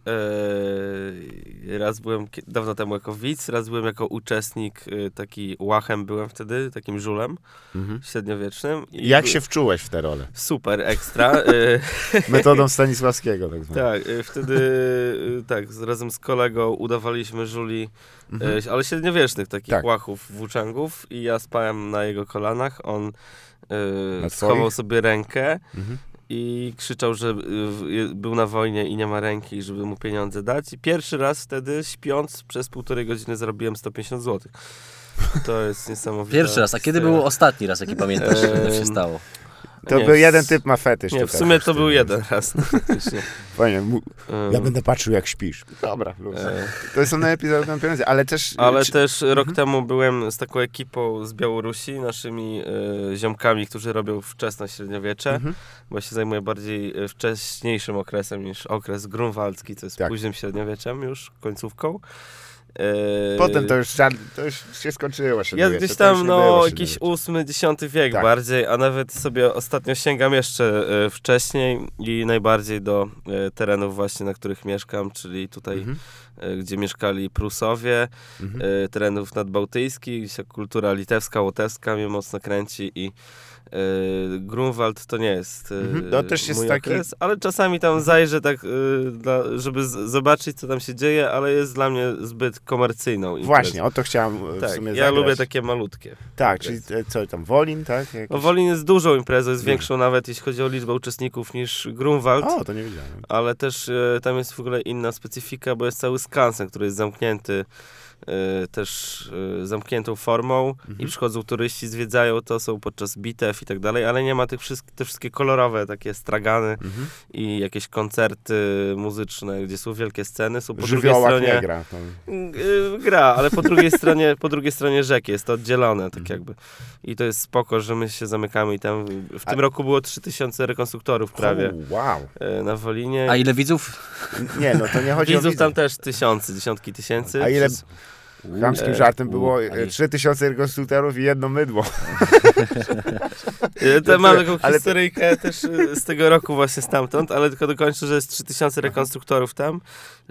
Eee, raz byłem dawno temu jako widz, raz byłem jako uczestnik, y, taki łachem byłem wtedy, takim żulem Mhm. średniowiecznym. I Jak się wczułeś w tę rolę? Super, ekstra. Metodą Stanisławskiego, tak zwaną. tak, wtedy tak, razem z kolegą udawaliśmy żuli, Mhm. ale średniowiecznych takich Tak. łachów, włóczęgów i ja spałem na jego kolanach, on Y, twoich? schował sobie rękę Mhm. i krzyczał, że y, w- był na wojnie i nie ma ręki, i żeby mu pieniądze dać. I pierwszy raz wtedy, śpiąc, przez półtorej godziny zarobiłem 150 zł. To jest niesamowite. Pierwszy raz. A kiedy był ostatni raz, jaki pamiętasz, że to się stało? To Nie, był jeden typ ma fetysz. Nie, w sumie to był jeden raz. faktycznie. Fajnie, ja będę patrzył jak śpisz. Dobra, e, To są najlepiej zarobione pieniądze, ale też... Ale czy- też rok Mhm. temu byłem z taką ekipą z Białorusi, naszymi e, ziomkami, którzy robią wczesne średniowiecze, Mhm. bo się zajmuję bardziej e, wcześniejszym okresem niż okres grunwaldzki, co jest Tak. późnym średniowieczem już, końcówką. E, Potem to już, to już się skończyło. Jest średniowiecze, gdzieś tam no, jakiś ósmy, X wiek Tak. bardziej, a nawet sobie ostatnio sięgam jeszcze e, wcześniej i najbardziej do e, terenów właśnie, na których mieszkam, czyli tutaj, Mhm. e, gdzie mieszkali Prusowie, Mhm. terenów nadbałtyckich, gdzie się kultura litewska, łotewska mnie mocno kręci i Grunwald to nie jest e, Mhm. To też jest mój taki- okres, ale czasami tam zajrzę tak, e, żeby zobaczyć, co tam się dzieje, ale jest dla mnie zbyt komercyjną imprezą. Właśnie, o to chciałem e, w Tak, sumie ja zagrać. lubię takie malutkie. Tak, czyli e, co tam, Wolin, tak? Jakiś... No, Wolin jest dużą imprezą, jest większą nawet jeśli chodzi o liczbę uczestników niż Grunwald, O, to nie wiedziałem. ale też e, tam jest w ogóle inna specyfika, bo jest cały skansen, który jest zamknięty e, też e, zamkniętą formą i Mhm. przychodzą turyści, zwiedzają to, są podczas bitew i tak dalej, ale nie ma tych wszystkich, te wszystkie kolorowe takie stragany Mhm. i jakieś koncerty muzyczne, gdzie są wielkie sceny, są po drugiej Żywiołak stronie... nie gra. Y, Gra, ale po drugiej stronie, po drugiej stronie rzeki jest to oddzielone, tak Mhm. jakby. I to jest spoko, że my się zamykamy i tam w tym A- roku było 3000 rekonstruktorów prawie O, wow. e, na Wolinie. A ile widzów? Nie, no to nie chodzi o Widzów widzów. tam też tysiące, dziesiątki tysięcy. A ile- Przez- Chamskim E, żartem było u, e, ale- 3000 rekonstruktorów i jedno mydło. E, to- mam taką ale to- historyjkę też z tego roku właśnie stamtąd, ale tylko dokończę, że jest 3000 rekonstruktorów tam,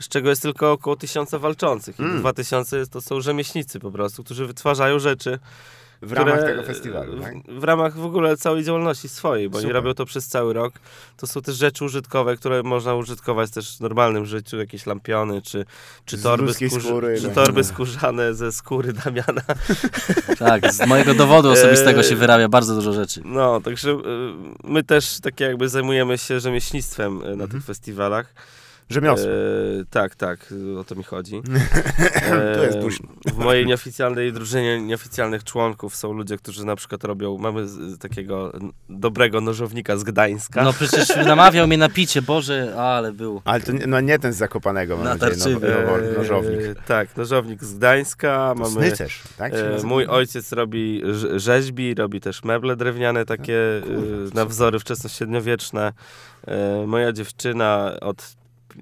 z czego jest tylko około 1000 walczących. I Mm. 2000 to są rzemieślnicy po prostu, którzy wytwarzają rzeczy, W ramach które- tego festiwalu, tak? W, w ramach w ogóle całej działalności swojej, bo oni Super. robią to przez cały rok. To są też rzeczy użytkowe, które można użytkować też w normalnym życiu, jakieś lampiony, czy, czy Z torby, skórze- skóry, czy no. torby skórzane ze skóry Damiana. Tak, z mojego dowodu osobistego się Eee. wyrabia bardzo dużo rzeczy. No, także y, my też takie jakby zajmujemy się rzemieślnictwem y, na Mhm. tych festiwalach. Rzemiosło. E, tak, tak, o to mi chodzi. to jest E, dusz. W mojej nieoficjalnej drużynie nieoficjalnych członków są ludzie, którzy na przykład robią, mamy z- takiego dobrego nożownika z Gdańska. No przecież namawiał mnie na picie, Boże, ale był. Ale to nie, no nie ten z Zakopanego, mam nadzieję, Natarczywy. no, E, no, nożownik. Tak, nożownik z Gdańska. To Mamy, Snycerz, tak? e, mój ojciec robi rz- rzeźbi, robi też meble drewniane, takie kurwa, e, na wzory wczesnośredniowieczne. E, Moja dziewczyna od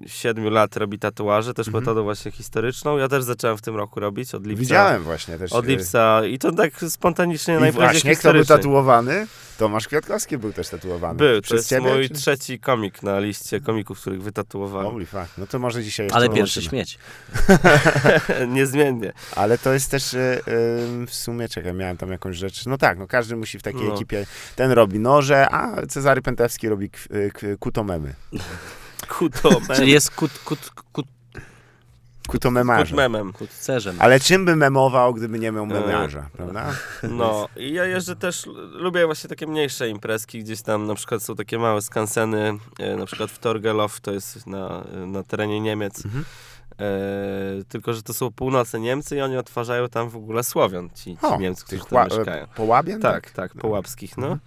siedmiu lat robi tatuaże, też Mhm. metodą właśnie historyczną. Ja też zacząłem w tym roku robić, od lipca. Widziałem właśnie też. Od e, lipca i to tak spontanicznie najbardziej właśnie, kto był tatuowany? Tomasz Kwiatkowski był też tatuowany. Był, to Przez jest ciebie? mój czy- trzeci komik na liście komików, których wytatuowałem. Holy fuck. No to może dzisiaj jeszcze Ale pierwszy śmieć. Niezmiennie. Ale to jest też e, em, w sumie, czekaj, miałem tam jakąś rzecz. No tak, no każdy musi w takiej No. ekipie. Ten robi noże, a Cezary Pętewski robi k- k- kutomemy. Kuto Czyli jest kut, kut, kut, Kutomemarze. memem. kutcerzem. Ale czym by memował, gdyby nie miał E. memarza, prawda? No i ja jeżdżę też, lubię właśnie takie mniejsze imprezki, gdzieś tam na przykład są takie małe skanseny, e, na przykład w Torgelow, to jest na, na terenie Niemiec. Mhm. E, tylko, że to są północne Niemcy i oni odtwarzają tam w ogóle Słowian, ci, ci O, Niemcy, którzy tam mieszkają. Połabian? Tak, tak, połapskich, no. E,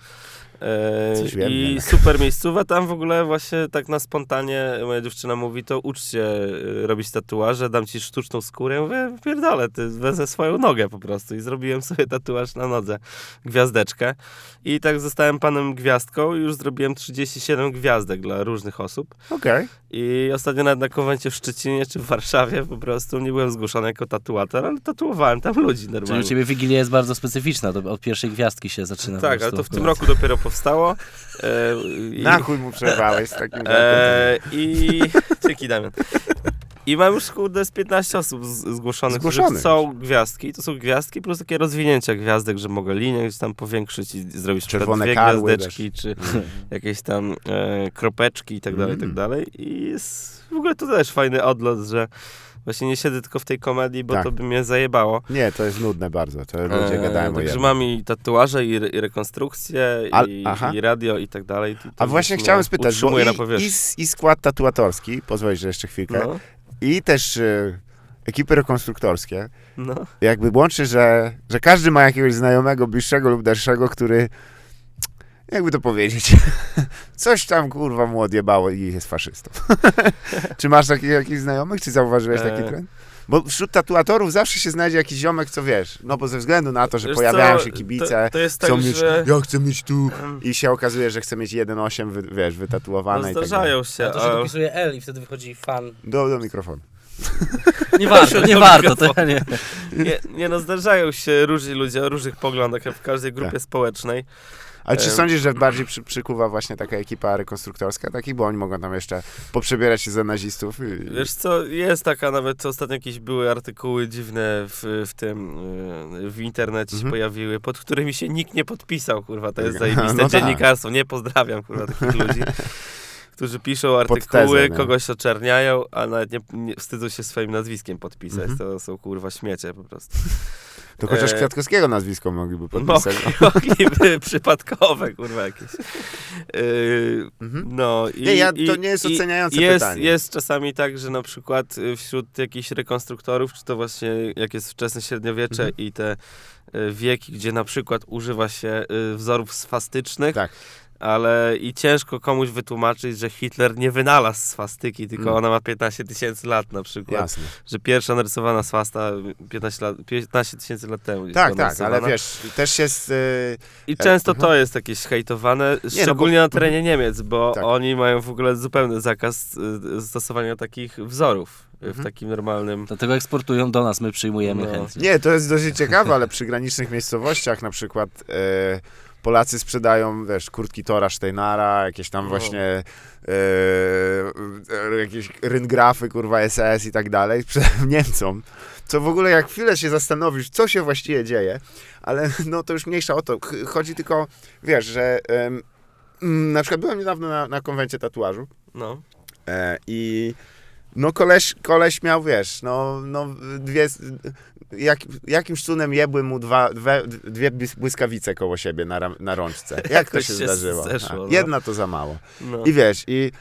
Coś wiem, I nie? super miejscowa, tam w ogóle właśnie tak na spontanie moja dziewczyna mówi, to ucz się e, robić tatuaże, dam ci sztuczną skórę, mówię, pierdolę, ty wezmę swoją nogę po prostu i zrobiłem sobie tatuaż na nodze, gwiazdeczkę i tak zostałem panem gwiazdką i już zrobiłem 37 gwiazdek dla różnych osób Okej. i ostatnio nawet na konwencie w Szczecinie czy w Warszawie po prostu nie byłem zgłoszony jako tatuator, ale tatuowałem tam ludzi Czyli normalnie. u ciebie Wigilia jest bardzo specyficzna, to od pierwszej gwiazdki się zaczyna. po Tak, ale to w tym roku dopiero powstało. E, i- Na chuj mu przerwałeś z takim. E, I dzięki Damian. I mam już kurde z 15 osób z, zgłoszonych, Zgłoszonych. którzy są gwiazdki. To są gwiazdki plus takie rozwinięcia gwiazdek, że mogę linię gdzieś tam powiększyć i zrobić Czerwone dwie karły gwiazdeczki, czy jakieś tam e, kropeczki i tak dalej, i tak Mm. dalej. I jest w ogóle to też fajny odlot, że właśnie nie siedzę tylko w tej komedii, bo Tak. to by mnie zajebało. Nie, to jest nudne bardzo. To ludzie E, gadają o Także jednym. mam i tatuaże, i, re- i rekonstrukcje, i, i radio, i tak dalej. To A właśnie chciałem spytać, bo i, i, i skład tatuatorski, pozwól, że jeszcze chwilkę, No, i też e, ekipy rekonstruktorskie, no. jakby łączy, że, że każdy ma jakiegoś znajomego, bliższego lub dalszego, który, jakby to powiedzieć, coś tam kurwa mu odjebało i jest faszystą. czy masz takich jakichś znajomych, czy zauważyłeś taki E. trend? Bo wśród tatuatorów zawsze się znajdzie jakiś ziomek, co wiesz, no bo ze względu na to, że Wiesz pojawiają co, się kibice, To, to jest chcą tak, mieć, że ja chcę mieć tu, i się okazuje, że chce mieć 1,8, wy, wiesz, no, wytatuowane i tak dalej. zdarzają się. A to się dopisuje L i wtedy wychodzi fan. Do, do mikrofonu. Nie warto, nie warto. To nie. nie, nie no, zdarzają się różni ludzie o różnych poglądach jak w każdej grupie Tak. społecznej. Ale czy sądzisz, że bardziej przy, przykuwa właśnie taka ekipa rekonstruktorska takich, bo oni mogą tam jeszcze poprzebierać się za nazistów? I, Wiesz co, jest taka nawet, ostatnio jakieś były artykuły dziwne w, w tym, y, w internecie się Mhm. pojawiły, pod którymi się nikt nie podpisał, kurwa, to jest No zajebiste tak. dziennikarstwo, nie pozdrawiam, kurwa, takich ludzi. Którzy piszą artykuły, tezę, kogoś oczerniają, a nawet nie, nie wstydzą się swoim nazwiskiem podpisać. Mhm. To są kurwa śmiecie po prostu. To chociaż e, Kwiatkowskiego nazwisko mogliby podpisać. Mogli, mogliby przypadkowe, kurwa, jakieś. Yy, Mhm. no i, Nie, ja- to nie jest oceniające jest, pytanie. Jest czasami tak, że na przykład y, wśród jakichś rekonstruktorów, czy to właśnie jak jest wczesne średniowiecze Mhm. i te y, wieki, gdzie na przykład używa się y, wzorów swastycznych, Tak. Ale i ciężko komuś wytłumaczyć, że Hitler nie wynalazł swastyki, tylko Mm. ona ma 15 tysięcy lat na przykład. Jasne. Że pierwsza narysowana swasta 15 lat- 15 tysięcy lat temu. jest Tak, była tak, ale narysowana. wiesz, też jest... y, I często aha. to jest jakieś hejtowane, no szczególnie bo- na terenie Niemiec, bo Tak. oni mają w ogóle zupełny zakaz y, stosowania takich wzorów y, w Mhm. takim normalnym... Dlatego eksportują do nas, my przyjmujemy No. chętnie. Nie, to jest dosyć ciekawe, ale przy granicznych miejscowościach na przykład e, Polacy sprzedają, wiesz, kurtki Tora Steinara, jakieś tam No. właśnie e, jakieś ryngrafy, kurwa, SS i tak dalej, sprzedają Niemcom. Co w ogóle jak chwilę się zastanowisz, co się właściwie dzieje, ale no to już mniejsza o to. Ch- Chodzi tylko, wiesz, że mm, na przykład byłem niedawno na, na konwencie tatuażu No. E, I no koleś, koleś miał, wiesz, no, no dwie, jak, jakimś cudem jebły mu dwa, dwie, dwie błys- błyskawice koło siebie na, na rączce. Jak to się się zdarzyło? zeszło, no. Jedna to za mało. no. I wiesz, i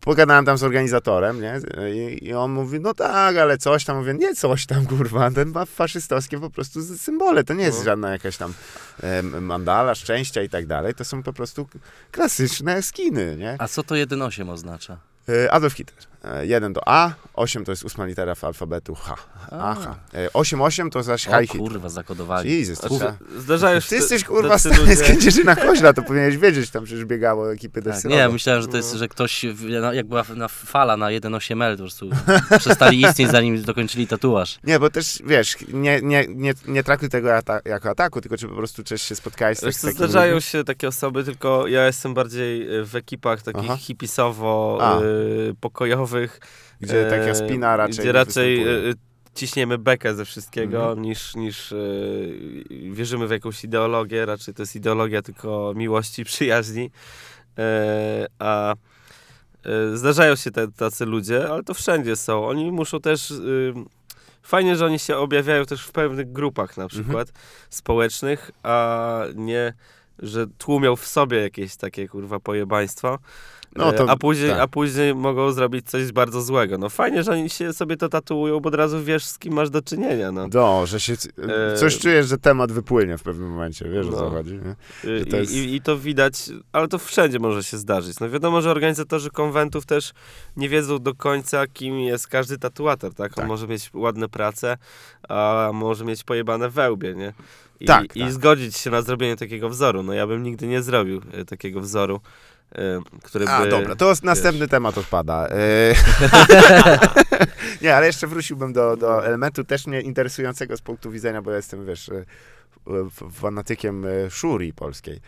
pogadałem tam z organizatorem, nie? I, I on mówi, no tak, ale coś tam. Mówię, nie coś tam, kurwa, ten ma faszystowskie po prostu symbole. To nie jest No. żadna jakaś tam em, mandala, szczęścia i tak dalej. To są po prostu klasyczne skiny, nie? A co to 1.8 oznacza? E, Adolf Hitler. E, 1 to A, 8 to jest ósma litera w alfabetu H. A. Aha. E, 8, 8 to zaś High Hitler. kurwa, zakodowali. Jesus, to Znaczy, trzeba... Ty jesteś te- kurwa tacy stary z ludzie- Kędzierzyna Koźla, to powinieneś wiedzieć, tam przecież biegało ekipy Tak, desylowe. nie, myślałem, że to jest, że ktoś, w- no, jak była na fala na 1.8L, to po prostu przestali istnieć, zanim dokończyli tatuaż. Nie, bo też, wiesz, nie, nie, nie, nie traktuj tego ata jako ataku, tylko czy po prostu też się spotkałeś z, tak, Wiesz co, takimi zdarzają się takie osoby, tylko ja jestem bardziej y, w ekipach takich Aha. hipisowo A. y, Gdzie taka e, spina raczej Gdzie raczej występuje. y, ciśniemy bekę ze wszystkiego, Mhm. niż, niż wierzymy w jakąś ideologię. Raczej to jest ideologia tylko miłości, przyjaźni. E, a e, zdarzają się te, tacy ludzie, ale to wszędzie są. Oni muszą też... Y, Fajnie, że oni się objawiają też w pewnych grupach na przykład społecznych, a nie, że tłumią w sobie jakieś takie kurwa pojebaństwo. No to- E, a, później, tak. a później mogą zrobić coś bardzo złego. No fajnie, że oni się sobie to tatuują, bo od razu wiesz, z kim masz do czynienia. No. No, że się, E, coś czujesz, że temat wypłynie w pewnym momencie, wiesz o co No. chodzi? I, to jest- i, I to widać, ale to wszędzie może się zdarzyć. No wiadomo, że organizatorzy konwentów też nie wiedzą do końca, kim jest każdy tatuator, tak? On Tak. może mieć ładne prace, a może mieć pojebane wełbie, nie? I, Tak, I tak. zgodzić się na zrobienie takiego wzoru. No ja bym nigdy nie zrobił e, takiego wzoru, e, który A, by... dobra, to następny temat odpada. E, nie, ale jeszcze wróciłbym do, do elementu też mnie interesującego z punktu widzenia, bo ja jestem, wiesz, f- fanatykiem szurii polskiej.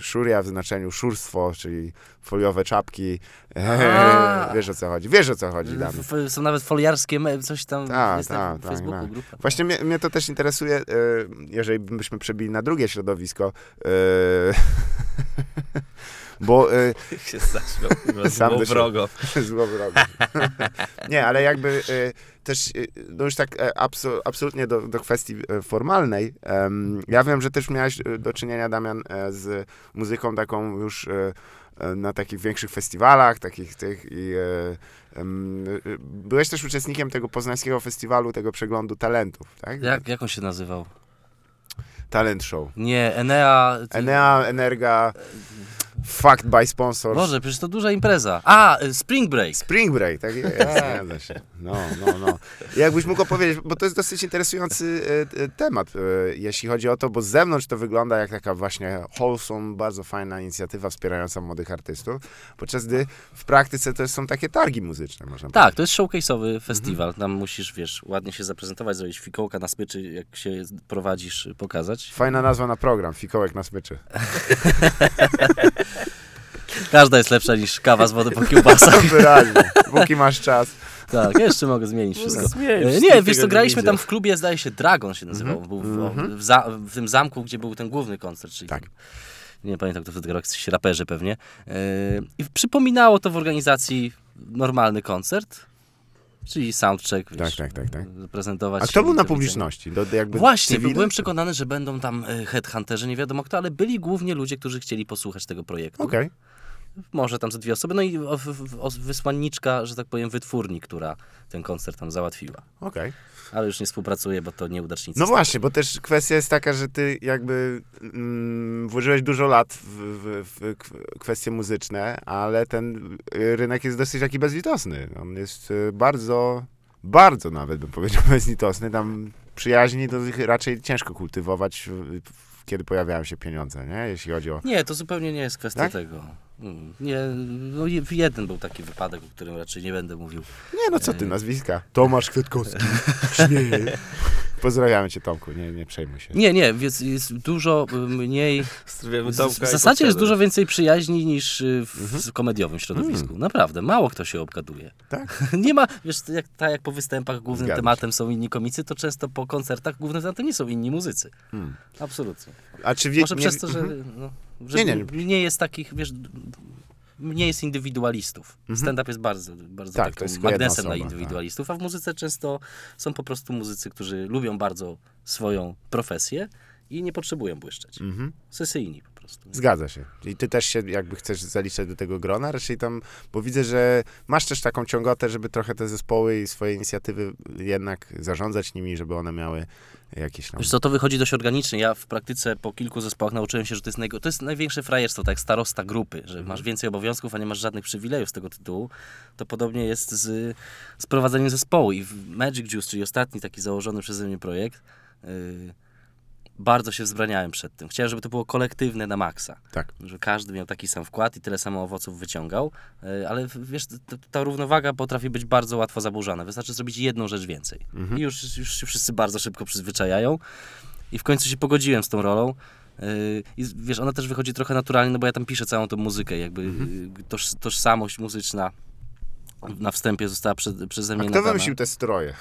Szuria w znaczeniu szurstwo, czyli foliowe czapki. A. Wiesz o co chodzi, wiesz o co chodzi, Są nawet foliarskie, me- coś tam Tak, jest tak, na tak, Facebooku tak. grupa. Właśnie mnie, mnie to też interesuje, jeżeli byśmy przebili na drugie środowisko, e, bo e, się zaśmiał, Sam wrogo. Zło wrogo. Nie, ale jakby e, też, e, no już tak e, abso, absolutnie do, do kwestii e, formalnej, ja wiem, że też miałeś e, do czynienia, Damian, z muzyką taką już na takich większych festiwalach, takich tych i e, byłeś też uczestnikiem tego poznańskiego festiwalu, tego przeglądu talentów, tak? Jak, jak on się nazywał? Talent show. Nie, Enea... ty- Enea, Energa, Fact by Sponsors. Boże, przecież to duża impreza. A, y, Spring Break. Spring Break, tak jest, zgadza się. No, no, no. Jakbyś mógł opowiedzieć, bo to jest dosyć interesujący e, e, temat, e, jeśli chodzi o to, bo z zewnątrz to wygląda jak taka właśnie wholesome, bardzo fajna inicjatywa wspierająca młodych artystów, podczas gdy w praktyce to są takie targi muzyczne, można Tak, to jest showcase'owy festiwal. Tam musisz, wiesz, ładnie się zaprezentować, zrobić fikołka na smyczy, jak się prowadzisz, pokazać. Fajna nazwa na program, Fikołek na smyczy. Każda jest lepsza niż kawa z wody po kiełbasach. Wyraźnie, póki masz czas. tak, jeszcze mogę zmienić wszystko. Zmień, E, nikt Nie, wiesz co, graliśmy tam w klubie, zdaje się, Dragon się nazywał. Był w, Mhm. w, za, w tym zamku, gdzie był ten główny koncert, czyli Tak. nie pamiętam kto wtedy grał, jakiś raperzy pewnie. E, I przypominało to w organizacji normalny koncert, czyli soundcheck, wiesz, Tak, tak, tak, tak. prezentować A kto był na publiczności? Do, jakby Właśnie, byłem przekonany, że będą tam e, headhunterzy, nie wiadomo kto, ale byli głównie ludzie, którzy chcieli posłuchać tego projektu. Okej. Może tam ze dwie osoby, no i wysłanniczka, że tak powiem, wytwórni, która ten koncert tam załatwiła. Okej. Ale już nie współpracuje, bo to nieudacznicy. No właśnie, bo też kwestia jest taka, że ty jakby mm, włożyłeś dużo lat w, w, w kwestie muzyczne, ale ten rynek jest dosyć taki bezlitosny. On jest y, bardzo, bardzo nawet bym powiedział bezlitosny. Tam przyjaźni to ich raczej ciężko kultywować, kiedy pojawiają się pieniądze, nie? Jeśli chodzi o... Nie, to zupełnie nie jest kwestia Tak? tego. Mm, Nie, no je- jeden był taki wypadek, o którym raczej nie będę mówił. Nie, no co ty, nazwiska? Tomasz Kwiatkowski. Śmieje. Pozdrawiamy cię, Tomku, nie, nie przejmuj się. Nie, nie, więc jest dużo y, mniej. Pozdrawiamy Tomka w zasadzie jest dużo więcej przyjaźni niż y, w, Mhm. komediowym środowisku. Mm. Naprawdę, mało kto się obgaduje. Tak? nie ma, wiesz, jak, tak jak po występach głównym Zgadzam tematem są inni komicy, to często po koncertach głównym tematem nie są inni muzycy. Hmm. Absolutnie. A czy wie, Może nie, przez to, że, Mhm. no, że Nie, nie, nie, jest takich, wiesz, nie jest indywidualistów. Mhm. Stand-up jest bardzo, bardzo Tak, jedna magnesem na osoba, tak. indywidualistów, a w muzyce często są po prostu muzycy, którzy lubią bardzo swoją profesję i nie potrzebują błyszczeć. Mhm. Sesyjni po prostu. Prostu. Zgadza się. I ty też się jakby chcesz zaliczać do tego grona, raczej tam, bo widzę, że masz też taką ciągotę, żeby trochę te zespoły i swoje inicjatywy jednak zarządzać nimi, żeby one miały jakieś tam... Wiesz co, to wychodzi dość organicznie. Ja w praktyce po kilku zespołach nauczyłem się, że to jest, najgo- to jest największe frajerstwo, tak jak starosta grupy, że masz więcej obowiązków, a nie masz żadnych przywilejów z tego tytułu. To podobnie jest z, z prowadzeniem zespołu. I w Magic Juice, czyli ostatni taki założony przeze mnie projekt, yy, bardzo się wzbraniałem przed tym. Chciałem, żeby to było kolektywne na maksa. Tak. Że każdy miał taki sam wkład i tyle samo owoców wyciągał. Yy, ale wiesz, ta równowaga potrafi być bardzo łatwo zaburzona. Wystarczy zrobić jedną rzecz więcej. Mhm. I już, już się wszyscy bardzo szybko przyzwyczajają. I w końcu się pogodziłem z tą rolą. Yy, I wiesz, ona też wychodzi trochę naturalnie, no bo ja tam piszę całą tą muzykę, jakby Mhm. yy, toż, tożsamość muzyczna na wstępie została prze, przeze A mnie kto nadana. wymyślił te stroje?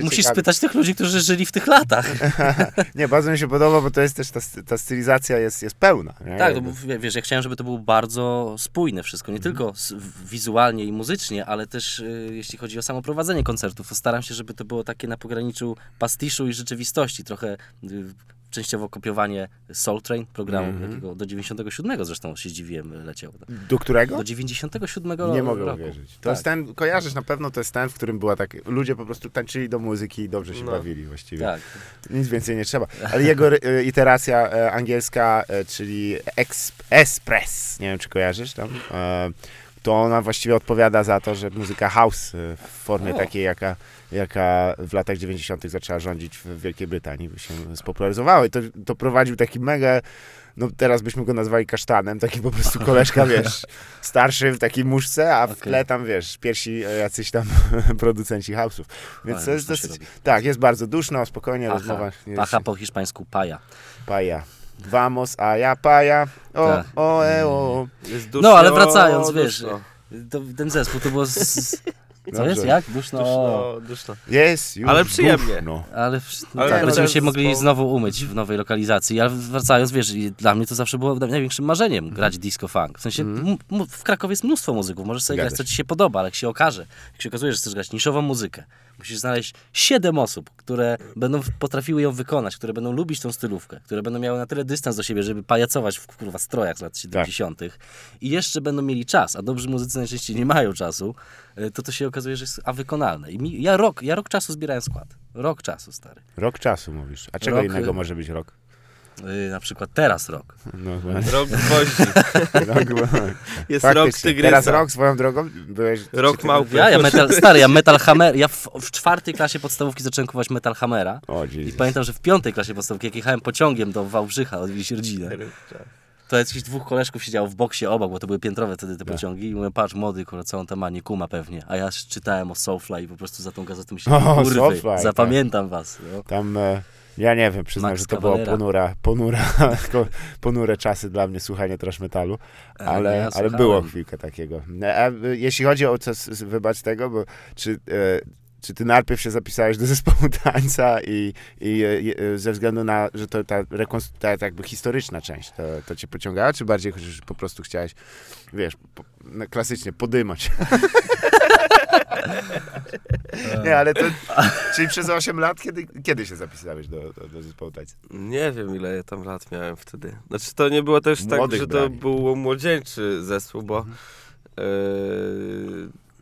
Musisz spytać tych ludzi, którzy żyli w tych latach. Nie, bardzo mi się podoba, bo to jest też, ta, ta stylizacja jest, jest pełna. Nie? Tak, no bo wie- wiesz, ja chciałem, żeby to było bardzo spójne wszystko, nie Mhm. tylko wizualnie i muzycznie, ale też y, jeśli chodzi o samo prowadzenie koncertów, to staram się, żeby to było takie na pograniczu pastiszu i rzeczywistości, trochę y, częściowo kopiowanie Soul Train, programu Mhm. takiego do 97 zresztą się zdziwiłem, leciał. Do którego? Do 97 Nie roku. mogę uwierzyć. To Tak. jest ten, kojarzysz na pewno, to jest ten, w którym była tak, ludzie po prostu tańczyli do muzyki i dobrze się No. bawili właściwie. Tak. Nic więcej nie trzeba. Ale jego e, iteracja e, angielska, e, czyli exp, Espress, nie wiem czy kojarzysz tam, e, to ona właściwie odpowiada za to, że muzyka house e, w formie takiej, jaka, jaka w latach 90. zaczęła rządzić w Wielkiej Brytanii, się spopularyzowała. I to, to prowadził taki mega, no teraz byśmy go nazwali kasztanem, taki po prostu koleżka, wiesz, starszy w takiej muszce, a w Okej. tle tam, wiesz, pierwsi e, jacyś tam producenci house'ów. Więc Ale to jest dosyć, tak, jest bardzo duszno, spokojnie, Pacha. rozmowa. nie Pacha jest- po hiszpańsku paja. Paja. Vamos, a ja paja. O, Tak. o, e, o. Jest duszno, No, ale wracając, wiesz, duszno. To, ten zespół to było... Z, z, co Dobrze. jest? Jak? Duszno. Duszno, duszno. Jest już Ale przyjemnie. duszno. Ale, Ale tak, będziemy się mogli znowu umyć w nowej lokalizacji. Ale wracając, wiesz, dla mnie to zawsze było największym marzeniem grać disco funk. W sensie m- m- w Krakowie jest mnóstwo muzyków, możesz sobie grać, co ci się podoba, ale jak się okaże, jak się okazuje, że chcesz grać niszową muzykę, musisz znaleźć siedem osób, które będą potrafiły ją wykonać, które będą lubić tą stylówkę, które będą miały na tyle dystans do siebie, żeby pajacować w kurwa strojach z lat 70. i jeszcze będą mieli czas, a dobrzy muzycy najczęściej nie mają czasu, y, to to się okazuje, że jest a wykonalne. I mi, ja rok, ja rok czasu zbierałem skład. Rok czasu, stary. Rok czasu mówisz. A czego Rok, innego y- może być rok? Y, na przykład teraz rok. No, Rok gwoździ. rok, Jest rok faktycznie. tygrysa. Teraz rok swoją drogą byłeś... Rok ty- małpy. Ja, ja metal, stary, ja Metal Hammer, ja w, w czwartej klasie podstawówki zacząłem kupować Metal Hammera O, i pamiętam, że w piątej klasie podstawówki, jak jechałem pociągiem do Wałbrzycha odwiedzić rodzinę, to jakichś dwóch koleżków siedziało w boksie obok, bo to były piętrowe wtedy te Tak. pociągi i mówię, patrz, młody, kurwa, co on tam ma, nie kuma pewnie, a ja czytałem o Soulfly i po prostu za tą gazetą myślałem, O, kurwy, Soulfly, tak. zapamiętam was. No. Tam... E, ja nie wiem, przyznam, Max że to Cavalera. ponura, ponura, ponure czasy dla mnie słuchanie trash metalu, E, ale, ja ale było chwilkę takiego. E, A, e, jeśli chodzi o co, s- wybacz tego, bo czy, e, czy ty najpierw się zapisałeś do zespołu tańca i, i ze względu na, że to ta, rekonstru- ta, ta jakby historyczna część, to, to cię pociągała, czy bardziej chociaż po prostu chciałeś, wiesz, po, no, klasycznie podymać? Nie, ale to, czyli przez 8 lat, kiedy, kiedy się zapisałeś do, do, do zespołu tańca? Nie wiem, ile ja tam lat miałem wtedy. Znaczy, to nie było też tak, Młodych że to brali. był młodzieńczy zespół, bo e,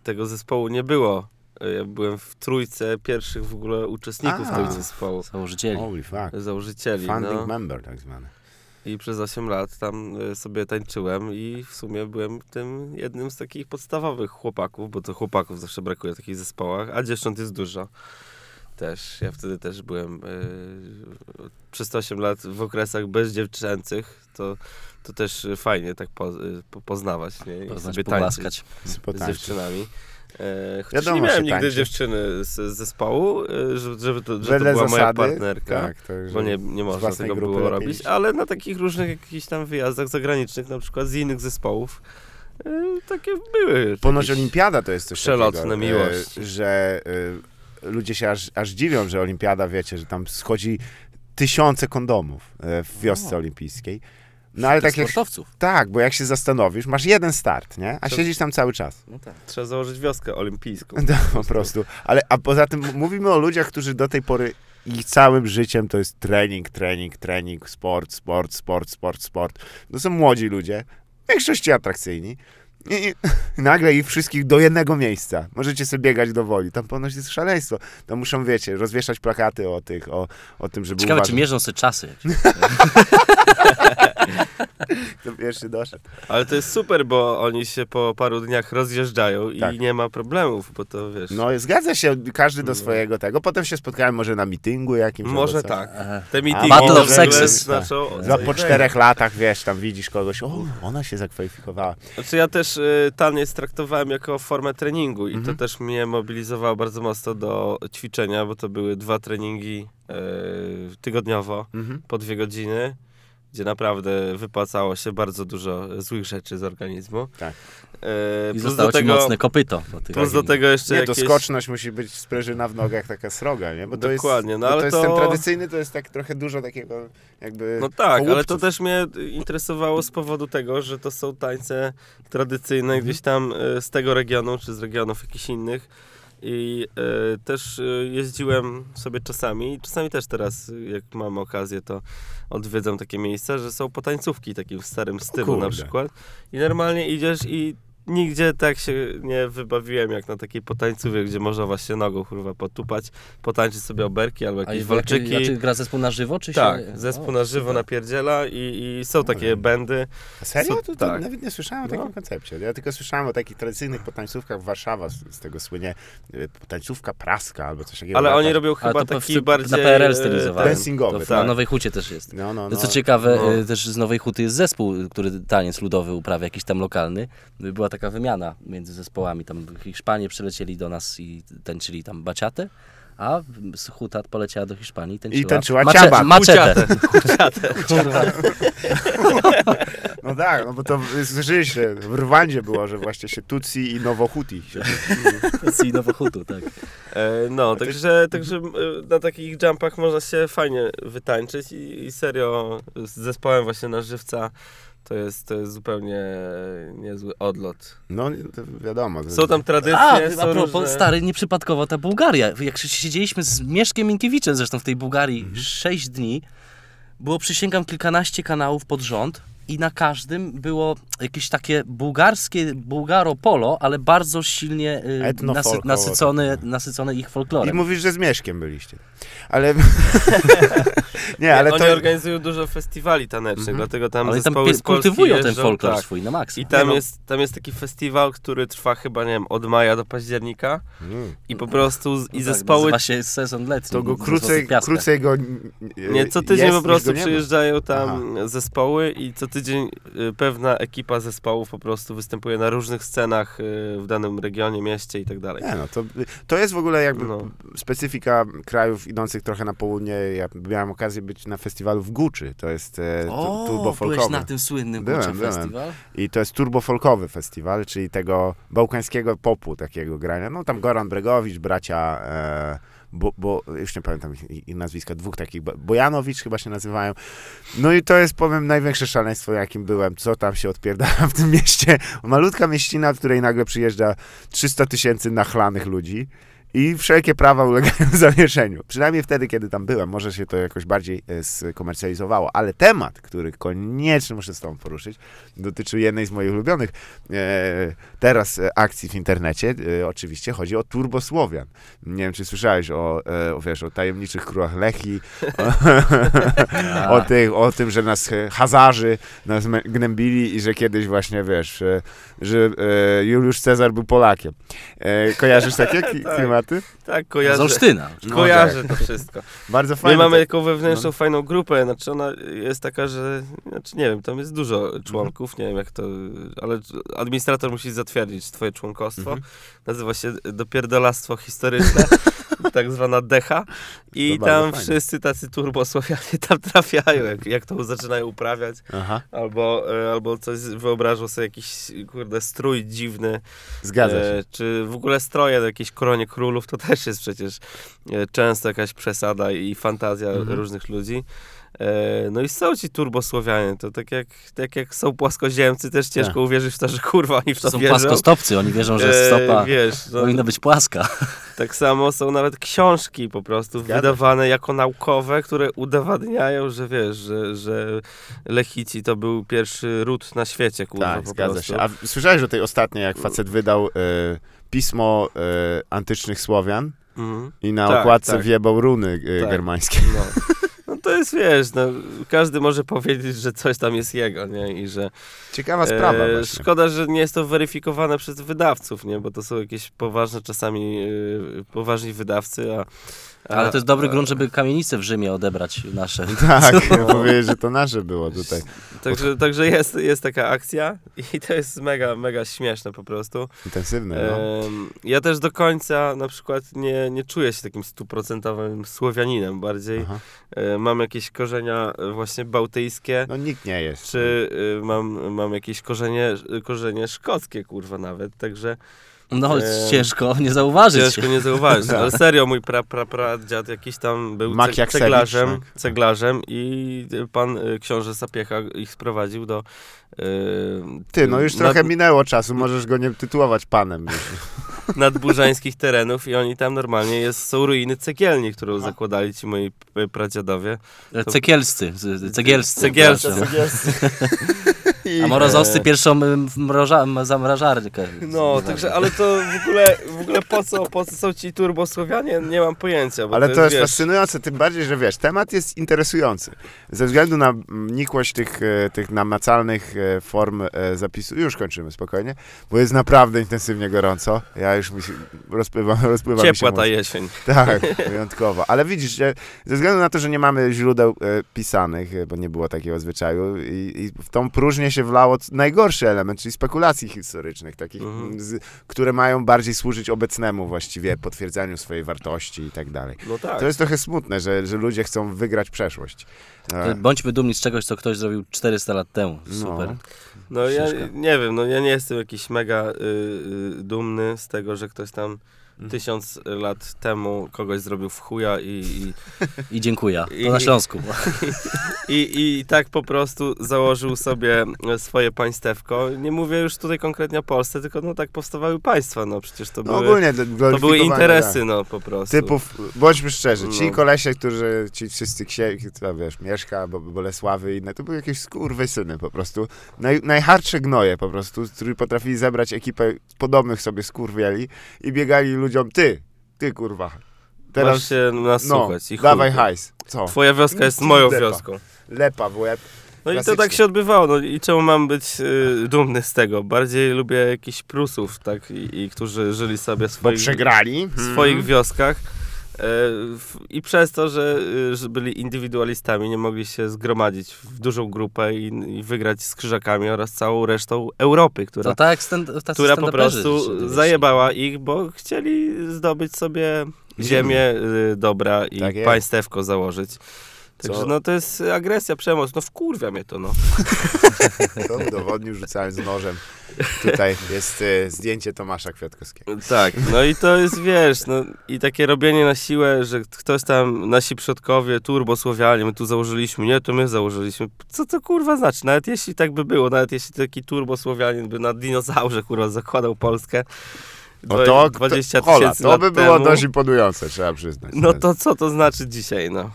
tego zespołu nie było. E, Ja byłem w trójce pierwszych w ogóle uczestników A. tego zespołu. Założycieli. Holy fuck. Założycieli. Founding No. member tak zwany. I przez 8 lat tam e, sobie tańczyłem i w sumie byłem tym jednym z takich podstawowych chłopaków, bo to chłopaków zawsze brakuje w takich zespołach, a dziewcząt jest dużo. Też, ja wtedy też byłem e, przez te 8 lat w okresach bezdziewczęcych, to, to też fajnie tak po, e, po, poznawać, nie? I Poznać, sobie tańczyć z dziewczynami. E, chociaż Wiadomo, nie miałem nigdy tańczy. dziewczyny z, z zespołu, e, żeby, żeby to, że to była moja zasady, partnerka Tak, to, że bo nie, nie można tego było robić, ale na takich różnych jakichś tam wyjazdach zagranicznych, na przykład z innych zespołów, e, takie były. Ponoć olimpiada to jest coś przelotne takiego, e, że e, ludzie się aż, aż dziwią, że olimpiada, wiecie, że tam schodzi tysiące kondomów w wiosce O. olimpijskiej. No ale tak jak, sportowców. tak, bo jak się zastanowisz, masz jeden start, nie? A Co- siedzisz tam cały czas. No tak. Trzeba założyć wioskę olimpijską. No, po prostu. Ale, a poza tym mówimy o ludziach, którzy do tej pory ich całym życiem to jest trening, trening, trening, sport, sport, sport, sport, sport. To są młodzi ludzie, w większości atrakcyjni. I, I nagle ich wszystkich do jednego miejsca. Możecie sobie biegać do woli. Tam ponoć jest szaleństwo. Tam muszą, wiecie, rozwieszać plakaty o tych, o, o tym, żeby Ciekawe, czy uważać, mierzą sobie czasy. kto pierwszy doszedł. Ale to jest super, bo oni się po paru dniach rozjeżdżają Tak. i nie ma problemów, bo to wiesz. No, zgadza się, każdy do No. swojego tego. Potem się spotkałem może na mityngu jakimś. Może tak. Aha. Te meetingi Battle of Sexes. znaczą o Za co po czterech latach, wiesz, tam widzisz kogoś, o, ona się zakwalifikowała. Znaczy ja też y, taniec traktowałem jako formę treningu i Mhm. to też mnie mobilizowało bardzo mocno do ćwiczenia, bo to były dwa treningi y, tygodniowo Mhm. po dwie godziny, gdzie naprawdę wypłacało się bardzo dużo złych rzeczy z organizmu. Tak. Y, I zostało tego, mocne kopyto. plus do tego jeszcze Nie, to jakieś... skoczność musi być sprężyna w nogach, taka sroga, nie? Bo to Dokładnie, jest, no ale to jest to- ten tradycyjny, to jest tak trochę dużo takiego jakby No tak, ale to też mnie interesowało z powodu tego, że to są tańce tradycyjne Mhm. gdzieś tam y, z tego regionu, czy z regionów jakichś innych. I y, też y, jeździłem sobie czasami, czasami też teraz, jak mam okazję, to odwiedzam takie miejsca, że są potańcówki takim w starym stylu na przykład. I normalnie idziesz i nigdzie tak się nie wybawiłem jak na takiej potańcówie, gdzie można właśnie nogą kurwa potupać, potańczyć sobie oberki albo A jakieś jest walczyki. Znaczy gra zespół na żywo, czy Tak, się... zespół O, na żywo napierdziela i, i są takie. A Serio? To, to tak. nawet nie słyszałem o No. takim koncepcie. Ja tylko słyszałem o takich tradycyjnych potańcówkach Warszawa, z, z tego słynie y, potańcówka praska albo coś takiego. Ale oni tak- robią chyba taki na bardziej... PRL e, stylizowany. Dancingowy, w- tak. Na Nowej Hucie też jest. No, no, No, co ciekawe, No. y, też z Nowej Huty jest zespół, który taniec ludowy uprawia, jakiś tam lokalny. Była taka wymiana między zespołami. Tam Hiszpanie przylecieli do nas i tańczyli tam baciatę, a Hutat poleciała do Hiszpanii i tańczyła, tańczyła macze- maczetę. Kurwa. No tak, no bo to słyszeliście, w Rwandzie było, że właśnie się Tutsi i Nowohuti. Się... Z Nowej Hutu, tak. E, no, także, także e, na takich jumpach można się fajnie wytańczyć i, i serio z zespołem właśnie na żywca to jest, to jest zupełnie niezły odlot. No wiadomo. Są tam tradycje, A, są a propos, różne... stary, nieprzypadkowo ta Bułgaria. Jak siedzieliśmy z Mieszkiem Minkiewiczem zresztą w tej Bułgarii Mhm. 6 dni, było przysięgam kilkanaście kanałów pod rząd i na każdym było jakieś takie bułgarskie Bułgaro-polo, ale bardzo silnie y, nasy, nasycone, nasycone ich I folklorem. mówisz, że z Mieszkiem byliście. Ale... nie, ale Oni to... organizują dużo festiwali tanecznych, Mhm. dlatego tam ale tam kultywują ten jeżdżą, folklor tak. swój na maksa. I tam, no. jest, tam jest taki festiwal, który trwa chyba, nie wiem, od maja do października Mm. i po prostu z, i No tak, zespoły nazywa się sezon letni. To go krócej, krócej go... Nie, co tydzień jest, po prostu przyjeżdżają tam zespoły i co tydzień y, pewna ekipa zespołów po prostu występuje na różnych scenach y, w danym regionie, mieście i tak dalej. Nie, no to, to jest w ogóle jakby No. specyfika krajów idących trochę na południe. Ja miałem okazję być na festiwalu w Guczy. To jest e, O, turbo byłeś na tym słynnym Byłem, Bucze byłem. Festiwal? I to jest turbo folkowy festiwal, czyli tego bałkańskiego popu takiego grania. No tam Goran Bregowicz, bracia... E, bo, bo już nie pamiętam nazwiska, dwóch takich, Bo- Bojanowicz chyba się nazywają. No i to jest, powiem, największe szaleństwo, jakim byłem. Co tam się odpierdala w tym mieście? Malutka mieścina, w której nagle przyjeżdża 300 tysięcy nachlanych ludzi i wszelkie prawa ulegają zawieszeniu. Przynajmniej wtedy, kiedy tam byłem. Może się to jakoś bardziej e, skomercjalizowało. Ale temat, który koniecznie muszę z tobą poruszyć, dotyczy jednej z moich ulubionych e, teraz e, akcji w internecie. E, oczywiście chodzi o Turbosłowian. Nie wiem, czy słyszałeś o, e, o, wiesz, o tajemniczych królach Lechi, o, o, tych, o tym, że nas e, Hazarzy nas gnębili i że kiedyś właśnie, wiesz, że Juliusz Cezar był Polakiem. Kojarzysz takie ki- Tak. Tak, Z kojarzę, Olsztyna. No kojarzę to wszystko. Bardzo My fajne. mamy to- taką wewnętrzną, no. fajną grupę, znaczy ona jest taka, że, znaczy nie wiem, tam jest dużo członków, nie wiem jak to, ale administrator musi zatwierdzić twoje członkostwo. Mhm. Nazywa się Dopierdolactwo Historyczne, tak zwana decha i To tam wszyscy tacy turbosłowianie tam trafiają, jak, jak to zaczynają uprawiać, Aha, albo, e, albo coś wyobrażą sobie jakiś, kurde, strój dziwny, zgadza się. E, czy w ogóle stroje do jakiejś koronie królów, to też jest przecież e, często jakaś przesada i fantazja Mhm. różnych ludzi. E, no i są ci turbosłowianie, to tak jak, tak jak są płaskoziemcy, też ciężko Tak. uwierzyć w to, że kurwa oni w to Są wierzą. płaskostopcy, oni wierzą, że E, stopa wiesz, no, powinna być płaska. Tak samo są nawet książki po prostu Zgadza wydawane jako naukowe, które udowadniają, że wiesz, że, że Lechici to był pierwszy ród na świecie, kurwa, Tak, po zgadza prostu. się. A słyszałeś o tej ostatniej, jak facet wydał e, pismo e, antycznych Słowian Mhm. i na Tak, okładce tak. wjebał runy e, Tak. germańskie. No. to jest, wiesz, no, każdy może powiedzieć, że coś tam jest jego, nie? I że Ciekawa sprawa e, szkoda, że nie jest to weryfikowane przez wydawców, nie? Bo to są jakieś poważne czasami e, poważni wydawcy, a Ale to jest dobry grunt, żeby kamienice w Rzymie odebrać nasze. Tak, powiedzieć, że to nasze było tutaj. Także, także jest, jest taka akcja i to jest mega, mega śmieszne po prostu. Intensywne, no. Ja też do końca na przykład nie, nie czuję się takim stuprocentowym Słowianinem. Bardziej Aha. e, mam jakieś korzenia e, właśnie bałtyjskie, No nikt nie jest. czy e, mam, mam jakieś korzenie, korzenie szkockie, kurwa nawet. Także No, E, ciężko nie zauważyć. ciężko nie zauważyć. Tak. Ale serio, mój pra, pra, pra dziad jakiś tam był ce- ceglarzem, tak. ceglarzem i pan e, książę Sapiecha ich sprowadził do... e, Ty, no już nad- trochę minęło czasu, możesz go nie tytułować panem. nadburzańskich terenów i oni tam normalnie jest, są ruiny cegielni, którą Aha. zakładali ci moi pradziadowie. E, Cegielscy. z- Cegielscy. Cegielscy. A Morozowscy pierwszą mroża, zamrażarkę. No, także, ale to w ogóle, w ogóle po co, po co są ci turbosłowianie, nie mam pojęcia. Bo Ale to jest wiesz, fascynujące, tym bardziej, że wiesz, temat jest interesujący. Ze względu na nikłość tych, e, tych namacalnych e, form zapisu, już kończymy spokojnie, bo jest naprawdę intensywnie gorąco. Ja już mi się rozpływam, rozpływam mi się Ciepła ta mózg. jesień. Tak, wyjątkowo. Ale widzisz, że ze względu na to, że nie mamy źródeł e, pisanych, e, bo nie było takiego zwyczaju, i, i w tą próżnię się wlało najgorszy element, czyli spekulacji historycznych, takich, Mhm. z, które mają bardziej służyć obecnemu właściwie, potwierdzaniu swojej wartości i tak dalej. No tak. To jest trochę smutne, że, że ludzie chcą wygrać przeszłość. E, Bądźmy dumni z czegoś, co ktoś zrobił 400 lat temu. Super. No. No ja nie wiem, no ja nie jestem jakiś mega y, y, dumny z tego, że ktoś tam. Tysiąc lat temu kogoś zrobił w chuja i, i, I dziękuję. I- To na Śląsku. i, i tak po prostu założył sobie swoje państewko. Nie mówię już tutaj konkretnie o Polsce, tylko no tak powstawały państwa, no przecież to No były, ogólnie to były gloryfikowanie, interesy, tak. no po prostu. Typów, bądźmy szczerzy, ci No. kolesie, którzy, ci wszyscy księ, to wiesz, Mieszka, Bo- Bolesławy i inne, to były jakieś skurwysyny po prostu. Naj, najhardsze gnoje po prostu, którzy potrafili zebrać ekipę podobnych sobie skurwieli i biegali ludziom, ty, ty kurwa, Masz teraz, się nas no, słuchać i chuj. dawaj hajs. Co? Twoja wioska jest moją lepa. wioską. Lepa w łeb. No i to tak się odbywało. No i czemu mam być y, dumny z tego? Bardziej lubię jakichś Prusów, tak? I, i którzy żyli sobie w Bo swoich, przegrali. swoich Mhm. wioskach. I przez to, że, y, że byli indywidualistami, nie mogli się zgromadzić w dużą grupę i, i wygrać z krzyżakami oraz całą resztą Europy, która, To tak stand, która po prostu zajebała ich, bo chcieli zdobyć sobie ziemię. y, dobra i Tak państewko założyć. Także Co? no to jest agresja, przemoc. No wkurwia mnie to, no. To udowodnił rzucając nożem. Tutaj jest e, zdjęcie Tomasza Kwiatkowskiego. Tak, no i to jest, wiesz, no i takie robienie na siłę, że ktoś tam, nasi przodkowie, turbosłowianie, my tu założyliśmy, nie, to my założyliśmy. Co to kurwa znaczy? Nawet jeśli tak by było, nawet jeśli taki turbosłowianin by na dinozaurze kurwa zakładał Polskę No to, 20 to, tysięcy to by było temu, dość imponujące, trzeba przyznać. No to co to znaczy dzisiaj, no?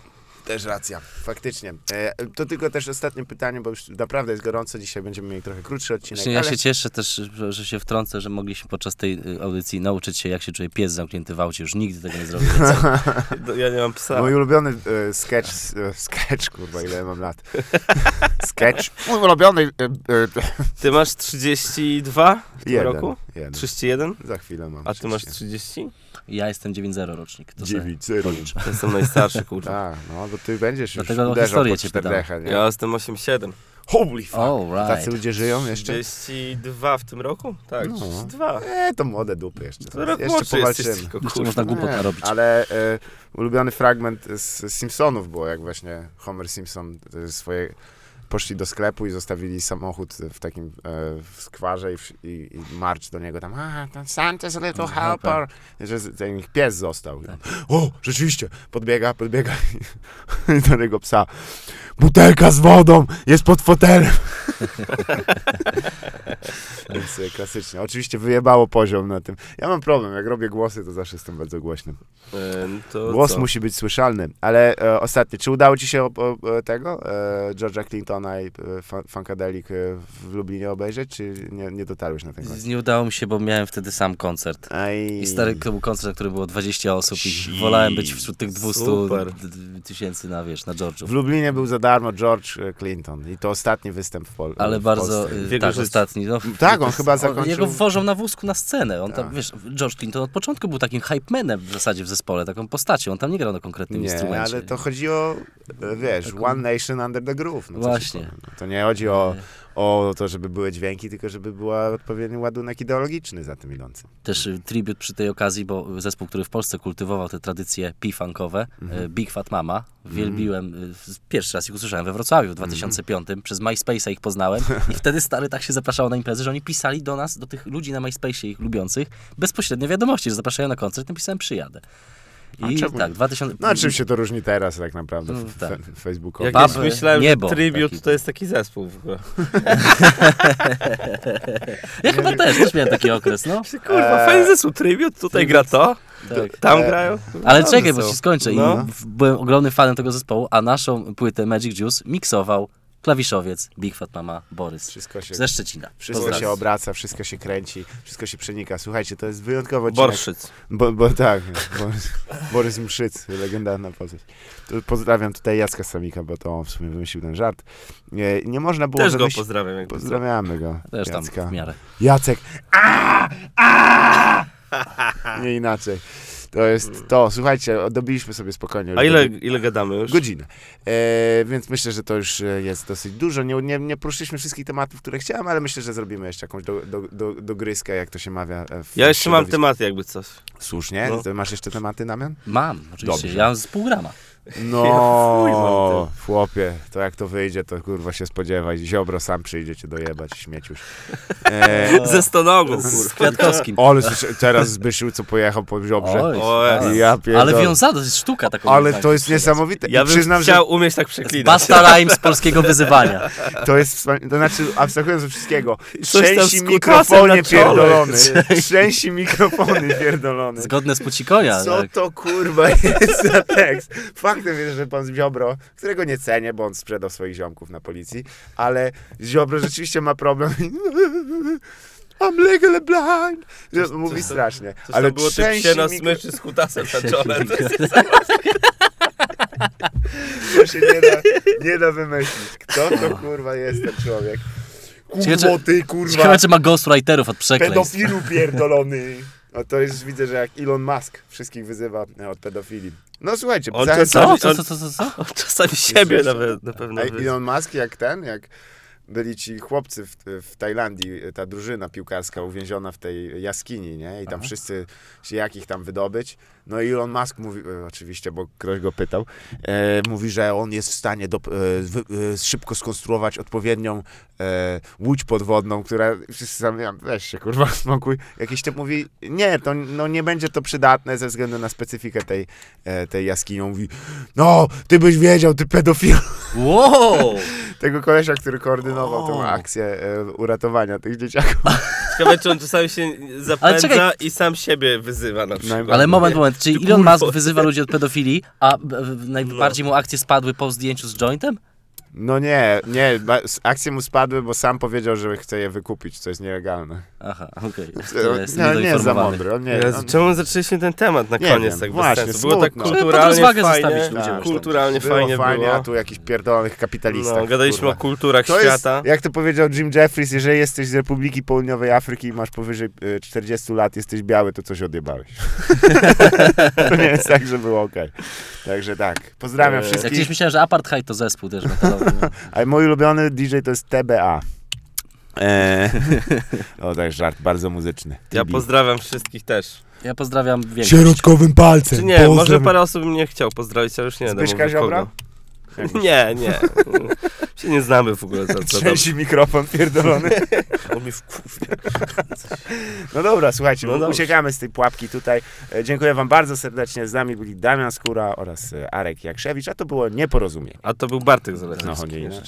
Też racja, faktycznie. E, to tylko też ostatnie pytanie, bo już naprawdę jest gorąco, dzisiaj będziemy mieli trochę krótszy odcinek, Właśnie ja ale się cieszę też, że, się wtrącę, że mogliśmy podczas tej y, audycji nauczyć się, jak się czuje pies zamknięty w aucie. Już nigdy tego nie zrobię. No, Ja nie mam psa. mój ulubiony e, sketch, e, sketch, kurwa, ile ja mam lat. sketch, mój ulubiony e, e, Ty masz 32 w tym jeden, roku? jeden. 31? Za chwilę mam A ty masz 30. 30? Ja jestem 9-0 rocznik. To sobie 9-0. policzę. Ja jestem najstarszy, kurwa. Tak, no bo ty będziesz już Dlatego uderzał historię po cię pytam. czterdecha, nie? Ja jestem 8,7. Holy fuck. All Tacy right. ludzie żyją jeszcze? 32 w tym roku? Tak, No. 32. E, to młode dupy jeszcze. To rok jeszcze młodszy jesteś powalczymy. tylko, Jeszcze kurwa. można głupot Nie, narobić. Ale e, ulubiony fragment z Simpsonów było, jak właśnie Homer Simpson e, swoje poszli do sklepu i zostawili samochód w takim e, w skwarze i, i, i marcz do niego tam, a, ten Santa's a little helper, że ten ich pies został. On, O, rzeczywiście, podbiega, podbiega i do tego psa, butelka z wodą jest pod fotelem. Więc klasycznie. Oczywiście wyjebało poziom na tym. Ja mam problem, jak robię głosy, to zawsze jestem bardzo głośnym. E, to Głos co? musi być słyszalny. Ale e, ostatnio, czy udało ci się o, o, tego, e, George'a Clintona i e, Fa- Funkadelic e, w Lublinie obejrzeć, czy nie, nie dotarłeś na ten koncert? Nie udało mi się, bo miałem wtedy sam koncert. Aj. I stary, to był koncert, na którym było 20 osób i wolałem być wśród tych 200 Super. d- d- tysięcy na, wiesz, na George'u. W Lublinie był za darmo George e, Clinton i to ostatni występ w, Pol- Ale w bardzo, Polsce. W jego tak, życiu. ostatni. No, Tak, on chyba zakończył- Jego wożą na wózku na scenę. On tam, Tak. wiesz, George Clinton od początku był takim hype manem w zasadzie w zespole, taką postacią. On tam nie grał na konkretnym Nie, instrumencie. ale to chodzi o, wiesz, Taką- One Nation Under the Groove. No Właśnie. powiem. To nie chodzi o, o to, żeby były dźwięki, tylko żeby był odpowiedni ładunek ideologiczny za tym idący. Też y, tribut przy tej okazji, bo zespół, który w Polsce kultywował te tradycje p-funkowe, Mhm. y, Big Fat Mama, wielbiłem, y, pierwszy raz ich usłyszałem we Wrocławiu w 2005, przez MySpace'a ich poznałem i wtedy stary tak się zapraszało na imprezy, że oni pisali do nas, do tych ludzi na MySpace'ie ich lubiących, bezpośrednio wiadomości, że zapraszają na koncert, napisałem przyjadę. A I czemu tak, nie? 2000... No a czym się to różni teraz tak naprawdę No, w, tak. Facebooku? Jak kiedyś myślałem, niebo że Tribute taki. to jest taki zespół w ogóle. Ja chyba też, też miałem taki okres, no. Kurwa, fajny zespół Tribute, tutaj gra to, Tak. tam Eee. grają. Ale czekaj, bo ci skończę. I No. w- byłem ogromnym fanem tego zespołu, a naszą płytę Magic Juice miksował klawiszowiec Big Fat Mama Borys Wszystko się, ze Szczecina. wszystko Pozdrawiam. się obraca, wszystko się kręci, wszystko się przenika. Słuchajcie, to jest wyjątkowo odcinek. Borszyc. Bo, bo tak, Borys, Borys Mszyc, legendarna postać. To pozdrawiam tutaj Jacka Samika, bo to on w sumie wymyślił ten żart. Nie, nie można było Też go pozdrawiam. Pozdrawiamy go, Też tam Jacka. w miarę. Jacek. A, a! Nie inaczej. To jest to. Słuchajcie, dobiliśmy sobie spokojnie. A ile, ile gadamy już? Godzinę. E, więc myślę, że to już e, jest dosyć dużo. Nie, nie, nie poruszyliśmy wszystkich tematów, które chciałem, ale myślę, że zrobimy jeszcze jakąś do, do, do, dogryskę, jak to się mawia. e, W Ja jeszcze mam tematy jakby coś. Słusznie. No. Masz jeszcze tematy, Damian? Mam, oczywiście. Dobrze. Ja mam z pół grama. No, chłopie, to jak to wyjdzie, to kurwa się spodziewaj. Ziobro sam przyjdzie cię dojebać, śmieciuś. E, Ze stonogą, Z. Kwiatkowskim. ale słyszę- teraz Zbyszł, co pojechał po Ziobrze. Oj. Ja ale wiązano, to jest sztuka taką. Ale to jest niesamowite. Ja I bym przyznam, że chciał umieć tak przeklinać. Basta Rhyme z polskiego wyzywania. To jest wspaniałe. To znaczy, abstrahując od wszystkiego, trzęsi czole. pierdolony. Trzęsi mikrofony pierdolony. Zgodne z Pucikonia. Co tak. to kurwa jest za tekst? Faktem jest, że pan Ziobro, którego nie cenię, bo on sprzedał swoich ziomków na policji, ale Ziobro rzeczywiście ma problem. I'm legally blind. Że mówi coś strasznie. Coś ale było trzęsi psie na smyczy z kutasem na czole. To jest To się nie da, nie da wymyślić. Kto to kurwa jest ten człowiek? Ciekawe, Kurwo czy- ty kurwa. Ciekawe, czy ma ghostwriterów od przekleństw. Pedofilu pierdolony. No to jest, widzę, że jak Elon Musk wszystkich wyzywa e, od pedofilii. No słuchajcie, On zachęcam- Co? Co, co, co, co, co? On czasami siebie nawet na pewno. A Elon Musk jak ten, jak byli ci chłopcy w, w Tajlandii, ta drużyna piłkarska uwięziona w tej jaskini, nie? I tam Aha. wszyscy się jak ich tam wydobyć. No i Elon Musk mówi, e, oczywiście, bo ktoś go pytał, e, mówi, że on jest w stanie do, e, wy, e, szybko skonstruować odpowiednią e, łódź podwodną, która, wszyscy sam, ja, weź się kurwa spokój. Jakiś typ mówi, nie, to no, nie będzie to przydatne ze względu na specyfikę tej, e, tej jaskini. On mówi, no, ty byś wiedział, ty pedofil Wow! tego kolesia, który koordynował tą O. akcję e, uratowania tych dzieciaków. Ciekawe, czy on czasami się zapędza i sam siebie wyzywa na przykład. Ale moment, moment. Czyli Elon. Musk wyzywa ludzi od pedofilii, a najbardziej mu akcje spadły po zdjęciu z jointem? No nie, nie, akcje mu spadły, bo sam powiedział, że chce je wykupić, co jest nielegalne. Aha, okej. No, To jest nie, jest za mądry. On nie, Jezu, on, czemu zaczęliśmy ten temat na Nie koniec wiem, tak bez właśnie, sensu? Było tak kulturalnie fajnie, zostawić ludziom. Tak, kulturalnie było fajnie było. a tu jakiś pierdolonych kapitalistach. No, gadaliśmy kurwa. o kulturach To jest, świata. jak to powiedział Jim Jeffries, jeżeli jesteś z Republiki Południowej Afryki i masz powyżej e, 40 lat, jesteś biały, to coś odjebałeś. to nie jest tak, że było okej. Także tak, pozdrawiam Jak wszystkich. gdzieś myślałem, że apartheid to zespół też metalowy. A mój ulubiony DJ to jest TBA. Eee, o, jest żart, bardzo muzyczny. Ja TB. pozdrawiam wszystkich też. Ja pozdrawiam większość. Środkowym palcem. Czy nie, może pozdrawiam. parę osób bym nie chciał pozdrowić, ale już nie Zbyszka wiem Ziobra? Nie, nie. się nie znamy w ogóle za co tam. Trzęsi mikrofon pierdolony. On mnie wkurwia. No dobra, słuchajcie, No uciekamy z tej pułapki tutaj. E, Dziękuję wam bardzo serdecznie. Z nami byli Damian Skóra oraz e, Arek Jakrzewicz, a to było nieporozumienie. A to był Bartek Zalewski. No, nie.